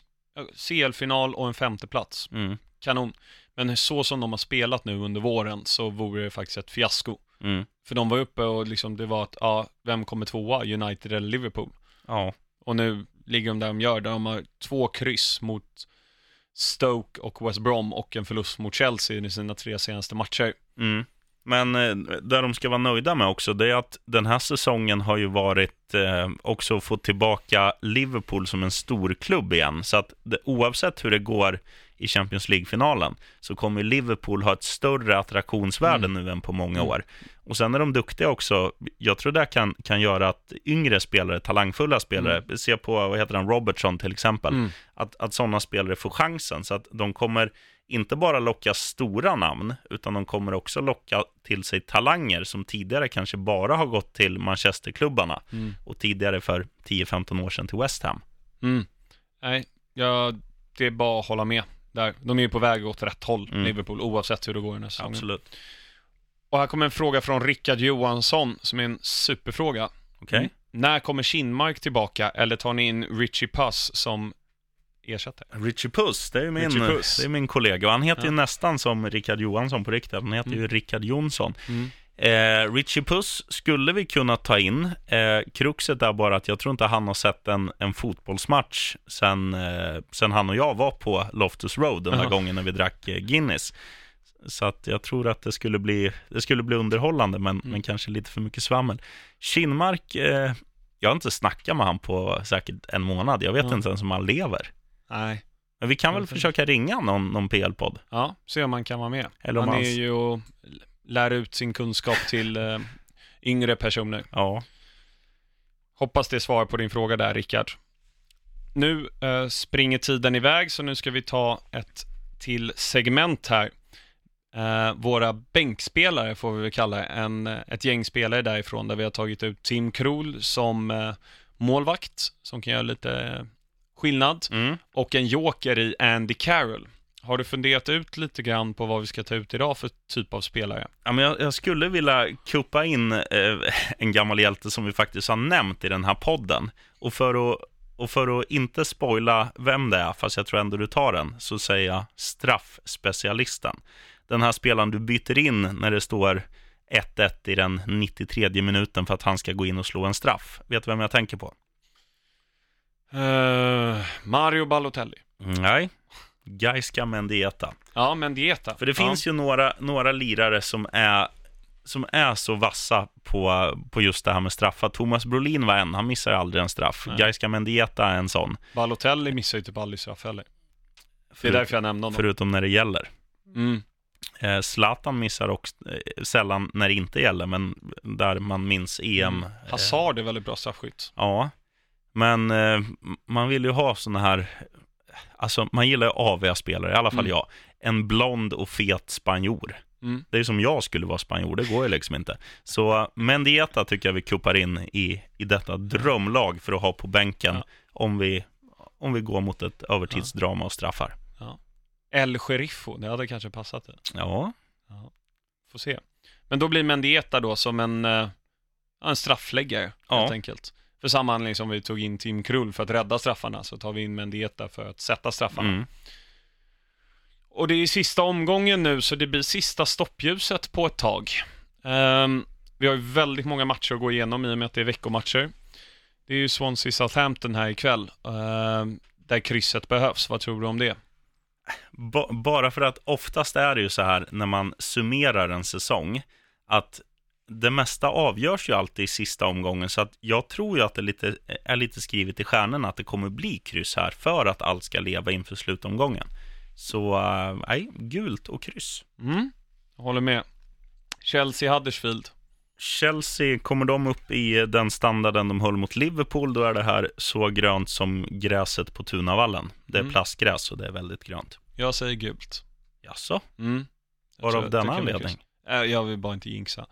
CL-final och en femteplats. Mm, Kanon. Men så som de har spelat nu under våren så vore det faktiskt ett fiasko. mm, För de var uppe och liksom det var att, ja, vem kommer tvåa? United eller Liverpool? ja, Och nu ligger de där de gör, där de har två kryss mot Stoke och West Brom och en förlust mot Chelsea i sina tre senaste matcher. Mm. Men eh, där de ska vara nöjda med också, det är att den här säsongen har ju varit eh, också få tillbaka Liverpool som en stor klubb igen. Så att det, oavsett hur det går i Champions League-finalen så kommer Liverpool ha ett större attraktionsvärde nu än på många Mm. år. Och sen är de duktiga också. Jag tror det kan, kan göra att yngre spelare, talangfulla spelare, se på, vad heter han, Robertson till exempel, Mm. att, att sådana spelare får chansen. Så att de kommer inte bara locka stora namn, utan de kommer också locka till sig talanger som tidigare kanske bara har gått till Manchesterklubbarna Mm. och tidigare för 10-15 år sedan till West Ham. Mm. Nej, ja, det är bara att hålla med där. De är ju på väg åt rätt håll, Mm. Liverpool, oavsett hur det går den här säsongen. Absolut. Och här kommer en fråga från Rickard Johansson, som är en superfråga. Okej. Mm. När kommer Kinmark tillbaka, eller tar ni in Richie Puss som ersättare? Richie Puss, det är ju min. Det är min kollega. Och han heter ju Ja. nästan som Rickard Johansson på riktigt. Han heter ju Mm. Rickard Jonsson. Mm. Eh, Richie Puss skulle vi kunna ta in. Eh, kruxet är bara att jag tror inte han har sett en, en fotbollsmatch sen, eh, sen han och jag var på Loftus Road den där Jaha. gången när vi drack eh, Guinness. Så att jag tror att det skulle bli, det skulle bli underhållande, men, Mm. men kanske lite för mycket svammel. Kinmark, eh, jag har inte snackat med han på säkert en månad. Jag vet Ja. inte ens om han lever. Nej. Men vi kan väl försöka ringa någon, någon PL-podd. Ja, se om man kan vara med. Eller om han är hans- ju lär ut sin kunskap till eh, yngre personer. Ja. Hoppas det svarar på din fråga där, Rickard. Nu eh, springer tiden iväg, så nu ska vi ta ett till segment här. Eh, våra bänkspelare får vi väl kalla. En, ett gäng spelare därifrån där vi har tagit ut Tim Krul som eh, målvakt, som kan göra lite eh, skillnad, Mm. och en joker i Andy Carroll. Har du funderat ut lite grann på vad vi ska ta ut idag för typ av spelare? Ja, men jag, jag skulle vilja kuppa in eh, en gammal hjälte som vi faktiskt har nämnt i den här podden. Och för att, och för att inte spoila vem det är, fast jag tror ändå du tar den, så säger jag straffspecialisten. Den här spelaren du byter in när det står 1-1 i den 93 minuten för att han ska gå in och slå en straff. Vet du vem jag tänker på? Eh, Mario Balotelli. Mm, Nej, Gaiska Mendieta. Ja, men Dieta. För det finns ju några, några lirare som är, som är så vassa på, på just det här med straffar. Thomas Brolin var en, han missar aldrig en straff. Nej. Gaiska Mendieta är en sån. Balotelli missar ju typ aldrig straff heller. Det är därför jag nämnde honom. Förutom när det gäller. Mm. Eh, Zlatan missar också eh, sällan när det inte gäller, men där man minns EM. Mm. Hazard är väldigt bra straffskytt. Ja, men eh, man vill ju ha såna här, alltså man gillar ju AV-spelare, i alla fall Mm. jag. En blond och fet spanjor. Mm. Det är som jag skulle vara spanjor, det går ju liksom inte. Så Mendieta tycker jag vi kuppar in i, i detta drömlag för att ha på bänken Ja. om, vi, om vi går mot ett övertidsdrama och straffar. El Sheriffo, det hade kanske passat det. Ja, Får se. Men då blir Mendieta då som en, eh, ja, en straffläggare, Ja. helt enkelt. För samma anledning som vi tog in Tim Krull för att rädda straffarna, så tar vi in Mendieta för att sätta straffarna. mm. Och det är sista omgången nu, så det blir sista stoppljuset på ett tag. Ehm, vi har ju väldigt många matcher att gå igenom i och med att det är veckomatcher. Det är ju Swansea Southampton här ikväll, ehm, där krysset behövs. Vad tror du om det? Ba- bara för att oftast är det ju så här när man summerar en säsong, att det mesta avgörs ju alltid i sista omgången, så att jag tror ju att det lite, är lite skrivet i stjärnorna att det kommer bli kryss här för att allt ska leva inför slutomgången. Så, eh, nej, gult och kryss. Mm, jag håller med. Chelsea Huddersfield. Chelsea, kommer de upp i den standarden de höll mot Liverpool, då är det här så grönt som gräset på Tunavallen. Det är Mm. plastgräs och det är väldigt grönt. Jag säger gult. Jaså? Mm. Varav denna anledning? Eh, Jag vill bara inte jinxa.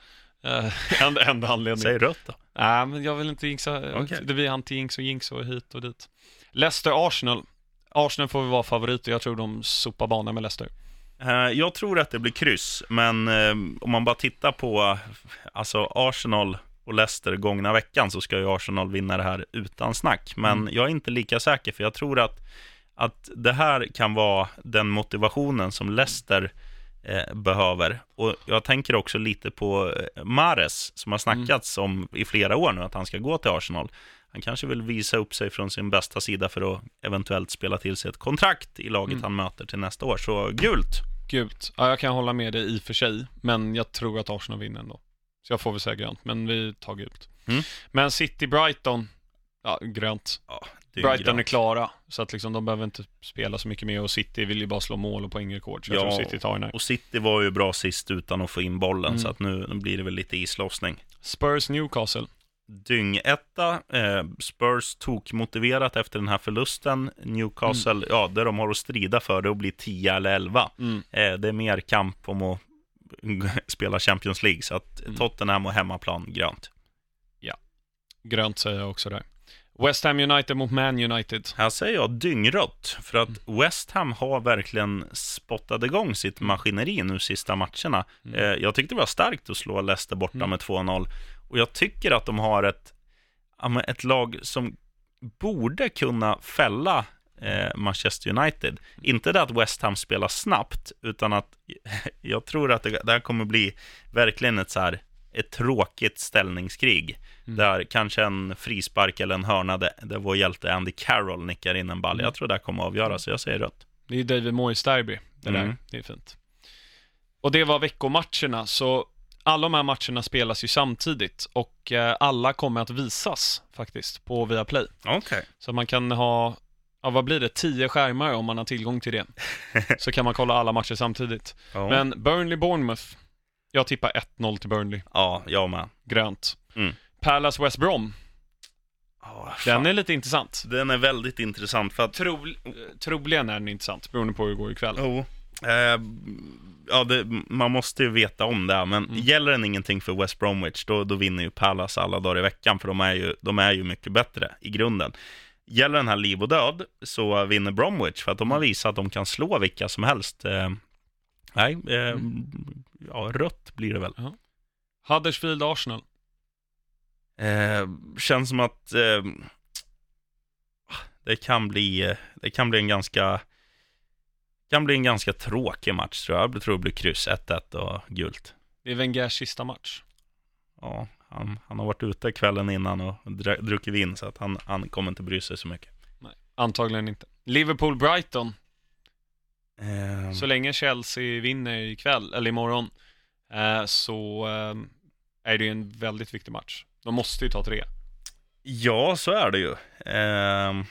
Uh, enda, enda anledning. Säg rött då. Nej, men jag vill inte jinxa. Okej. Det blir anti-jinx och jinx och hit och dit. Leicester-Arsenal. Arsenal får vi vara favoriter. Jag tror de sopar banan med Leicester. Eh, Jag tror att det blir kryss, men eh, om man bara tittar på eh, alltså Arsenal och Leicester gångna veckan så ska ju Arsenal vinna det här utan snack. Men Mm. jag är inte lika säker, för jag tror att, att det här kan vara den motivationen som Leicester eh, behöver. Och jag tänker också lite på eh, Mares, som har snackats om i flera år nu att han ska gå till Arsenal. Han kanske vill visa upp sig från sin bästa sida för att eventuellt spela till sig ett kontrakt i laget Mm. han möter till nästa år. Så gult! Gult. Ja, jag kan hålla med dig i och för sig, men jag tror att Arsenal vinner ändå. Så jag får väl säga grönt, men vi tar gult. Mm. Men City-Brighton, ja, grönt. Ja, är Brighton är klara, så att liksom de behöver inte spela så mycket mer och City vill ju bara slå mål och poängrekord, så jag Ja, tror City tar den här. Och City var ju bra sist utan att få in bollen, Mm. så att nu blir det väl lite islossning. Spurs Newcastle. dyngetta. Eh, Spurs tokmotiverat efter den här förlusten. Newcastle, mm. ja, där de har att strida för det och bli 10 eller 11. Mm. Eh, det är mer kamp om att spela Champions League, så att mm. Tottenham och hemmaplan grönt. Ja, grönt säger jag också där. West Ham United mot Man United. Här säger jag dyngrött, för att mm. West Ham har verkligen spottat igång sitt maskineri nu sista matcherna. Mm. Eh, jag tyckte det var starkt att slå Leicester borta mm. med 2-0. Och jag tycker att de har ett, ett lag som borde kunna fälla eh, Manchester United. Inte det att West Ham spelar snabbt, utan att jag tror att det, det här kommer bli verkligen ett så här ett tråkigt ställningskrig. Mm. Där kanske en frispark eller en hörna där, vår hjälte Andy Carroll nickar in en ball. Mm. Jag tror det kommer att avgöra, så jag säger rött. Det är David Moyes derby, det mm. där. Det är fint. Och det var veckomatcherna, så alla de här matcherna spelas ju samtidigt och eh, alla kommer att visas faktiskt på Viaplay. Okej. Okay. Så man kan ha, ja vad blir det, tio skärmar om man har tillgång till det. så kan man kolla alla matcher samtidigt. Oh. Men Burnley-Bournemouth, jag tippar 1-0 till Burnley. Ja, jag med. Grönt. Mm. Palace West Brom. Oh, den är lite intressant. Den är väldigt intressant för att... Tro, troligen är den intressant, beroende på hur det går ikväll. Oh. Eh, ja, det, man måste ju veta om det, men mm. gäller den ingenting för West Bromwich, då, då vinner ju Palace alla dagar i veckan, för de är, ju, de är ju mycket bättre i grunden. Gäller den här liv och död, så vinner Bromwich, för att de har mm. visat att de kan slå vilka som helst. Eh, nej, eh, mm. ja, rött blir det väl. Ja. Huddersfield Arsenal. Eh, känns som att eh, det kan bli, det kan bli en ganska kan bli en ganska tråkig match tror jag. Jag tror det blir kryss 1-1 och gult. Det är Wengers sista match. Ja, han, han har varit ute kvällen innan och druckit vin så att han, han kommer inte bry sig så mycket. Nej, antagligen inte. Liverpool-Brighton. Um... Så länge Chelsea vinner ikväll, eller imorgon, eh, så eh, är det ju en väldigt viktig match. De måste ju ta tre. Ja, så är det ju. Eh,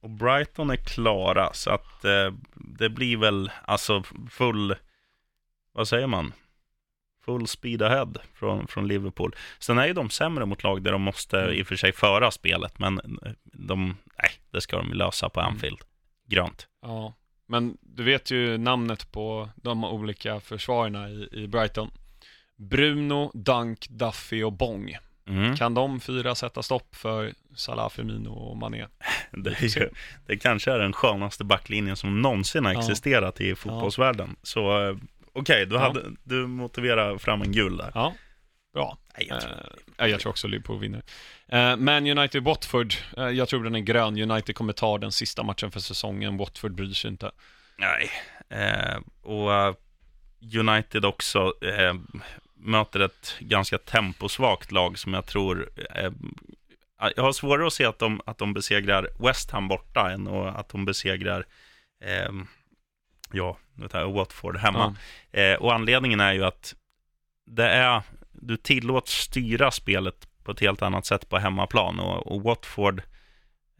och Brighton är klara, så att eh, det blir väl alltså full, vad säger man? Full speed ahead från, från Liverpool. Sen är ju de sämre mot lag där de måste mm. i och för sig föra spelet, men eh, de, nej, det ska de lösa på. Anfield. Grönt. Ja, men du vet ju namnet på de olika försvararna i, i Brighton. Bruno, Dunk, Duffy och Bong. Mm. Kan de fyra sätta stopp för Salah, Firmino och Mané? Det, är, det kanske är den skönaste backlinjen som någonsin har ja. existerat i fotbollsvärlden. Så eh, okej, okay, ja. du motiverar fram en gul där. Ja, bra. Nej, jag, tror, uh, jag tror också Liverpool vinner. Uh, Man United-Watford, uh, jag tror den är grön. United kommer ta den sista matchen för säsongen. Watford bryr sig inte. Nej, och United också möter ett ganska temposvagt lag som jag tror eh, jag har svårare att se att de, att de besegrar West Ham borta än att de besegrar eh, ja, Watford hemma. Ja. Eh, och anledningen är ju att det är, du tillåts styra spelet på ett helt annat sätt på hemmaplan och, och Watford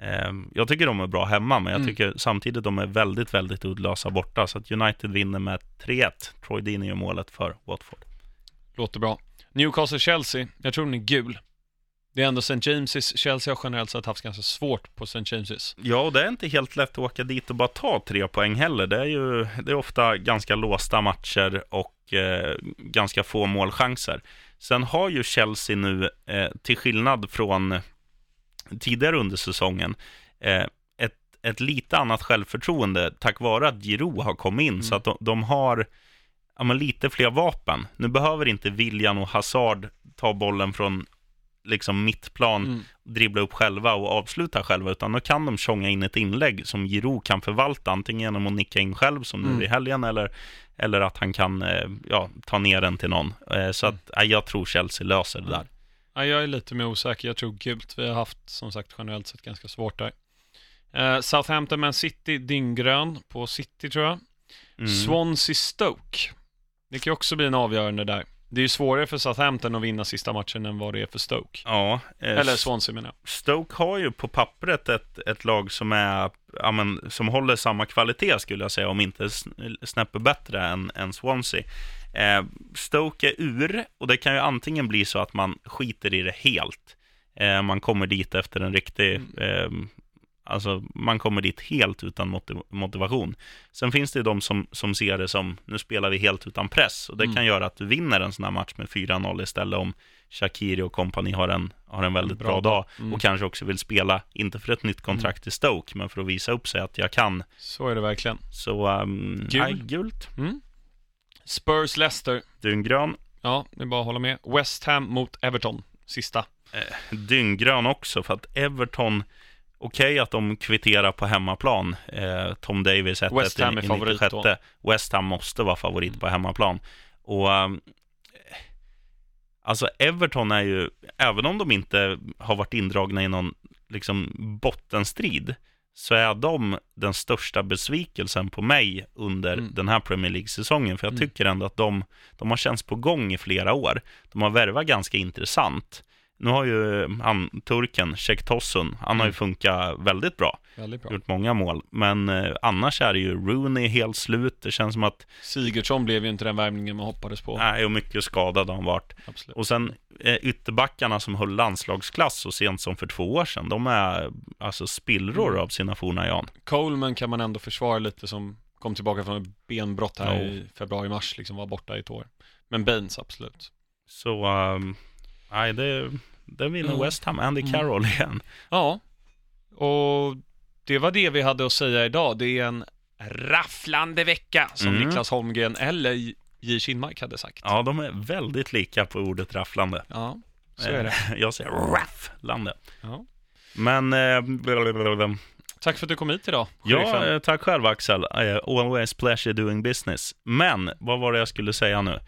eh, jag tycker de är bra hemma, men jag mm. tycker samtidigt de är väldigt, väldigt uddlösa borta. Så att United vinner med 3-1. Troy Deeney gör målet för Watford. Låter bra. Newcastle-Chelsea, jag tror den är gul. Det är ändå St. James's, Chelsea har generellt sett haft ganska svårt på St. James's. Ja, och det är inte helt lätt att åka dit och bara ta tre poäng heller. Det är ju det är ofta ganska låsta matcher och eh, ganska få målchanser. Sen har ju Chelsea nu, eh, till skillnad från tidigare under säsongen, eh, ett, ett lite annat självförtroende tack vare att Giroud har kommit in. Mm. Så att de, de har ja, lite fler vapen. Nu behöver inte William och Hazard ta bollen från liksom mittplan, mm. dribbla upp själva och avsluta själva, utan då kan de tjonga in ett inlägg som Giroud kan förvalta, antingen genom att nicka in själv som nu mm. i helgen, eller, eller att han kan eh, ja, ta ner den till någon. Eh, så att, ja, jag tror Chelsea löser det där. Ja, jag är lite mer osäker, jag tror gult. Vi har haft, som sagt, generellt sett ganska svårt där. Eh, Southampton Man City, dingrön på City tror jag. Mm. Swansea Stoke. Det kan ju också bli en avgörande där. Det är ju svårare för Southampton att vinna sista matchen än vad det är för Stoke. Ja. Eh, Eller Swansea menar jag. Stoke har ju på pappret ett, ett lag som är, ja, men, som håller samma kvalitet skulle jag säga, om inte snäppet bättre än, än Swansea. Eh, Stoke är ur, och det kan ju antingen bli så att man skiter i det helt. Eh, man kommer dit efter en riktig... Mm. Eh, alltså, man kommer dit helt utan motiv motivation. Sen finns det de som, som ser det som, nu spelar vi helt utan press. Och det Mm. kan göra att du vinner en sån här match med 4-0 istället om Shakiri och kompani har en, har en väldigt Bra bra, dag. Mm. Och kanske också vill spela, inte för ett nytt kontrakt i Stoke, men för att visa upp sig att jag kan. Så är det verkligen. Så, um, Gul. nej, gult. Mm. Spurs Leicester. Dynggrön. Ja, det är bara att hålla med. West Ham mot Everton. Sista. dynggrön också, för att Everton, okej att de kvitterar på hemmaplan, eh, Tom Davis 1 West Ham är favorit då. West Ham måste vara favorit på hemmaplan. Och ehm, alltså Everton är ju, även om de inte har varit indragna i någon liksom bottenstrid, så är de den största besvikelsen på mig under Mm. den här Premier League-säsongen. För jag Mm. tycker ändå att de, de har känts på gång i flera år. De har värvat ganska intressant. Nu har ju han, turken, Cech Tosun, han har ju Mm. funkat väldigt bra. Väldigt bra. Gjort många mål. Men eh, annars är det ju Rooney helt slut. Det känns som att, Sigurdsson blev ju inte den värvningen man hoppades på. nej, och mycket skadad har han varit. Absolut. Och sen eh, ytterbackarna som höll landslagsklass så sent som för två år sedan, de är alltså spillror Mm. av sina forna Jan. Coleman kan man ändå försvara lite som kom tillbaka från ett benbrott här Ja. i februari-mars, liksom var borta i ett år. Men Baines, absolut. Så, ehm, nej, det, det vinner Ja. West Ham. Andy Mm. Carroll igen. Ja, och det var det vi hade att säga idag. Det är en rafflande vecka, som Mm. Niklas Holmgren eller J. Kinmark hade sagt. Ja, de är väldigt lika på ordet rafflande. Ja, så är det. Eh, Jag säger rafflande. Ja. Men, eh. Tack för att du kom hit idag, ja, sheriffen. eh, tack själv Axel. Eh, Always pleasure doing business. Men, vad var det jag skulle säga nu?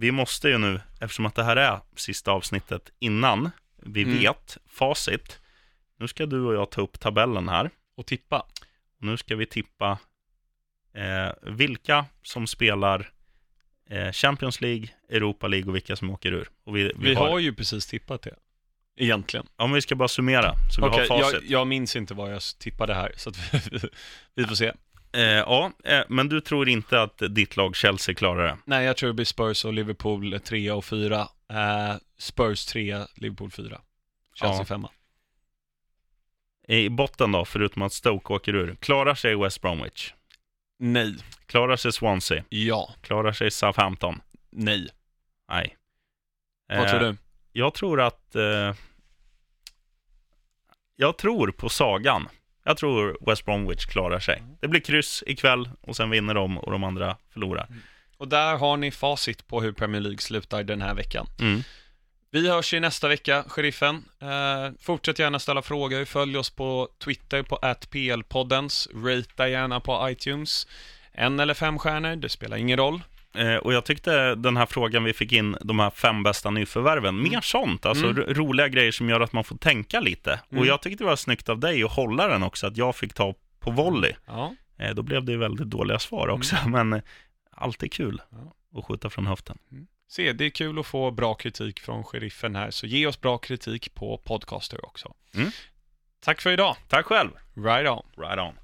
Vi måste ju nu, eftersom att det här är sista avsnittet innan vi Mm. vet facit. Nu ska du och jag ta upp tabellen här. Och tippa. Nu ska vi tippa eh, vilka som spelar eh, Champions League, Europa League och vilka som åker ur. Vi, vi, Vi har, har ju precis tippat det. Egentligen. Om vi ska bara summera, så vi har facit. jag, jag minns inte vad jag tippade här, så vi, vi får se. Eh, ja, eh, men du tror inte att ditt lag Chelsea klarar det? Nej, jag tror det blir Spurs och Liverpool 3 och 4. Eh, Spurs 3, Liverpool 4. Chelsea Ja. 5. I botten då, förutom att Stoke åker ur, klarar sig West Bromwich? Nej. Klarar sig Swansea? Ja. Klarar sig Southampton? Nej. Nej. Vad tror Eh, du? Jag tror att... Eh, jag tror på sagan. Jag tror West Bromwich klarar sig. Det blir kryss ikväll och sen vinner de och de andra förlorar. Och där har ni facit på hur Premier League slutar den här veckan. Mm. Vi hörs i nästa vecka, sheriffen. Eh, fortsätt gärna ställa frågor. Följ oss på Twitter på atplpoddens. Rata gärna på iTunes. En eller fem stjärnor, det spelar ingen roll. Eh, och jag tyckte den här frågan vi fick in, de här fem bästa nyförvärven, mer sånt, alltså Mm. ro- roliga grejer som gör att man får tänka lite. Mm. Och jag tyckte det var snyggt av dig att hålla den också, att jag fick ta på volley. Ja, Eh, då blev det ju väldigt dåliga svar också, men eh, alltid kul Ja. att skjuta från höften. se, det är kul att få bra kritik från sheriffen här, så ge oss bra kritik på podcaster också. Mm. Tack för idag. Tack själv! Right on. Right on.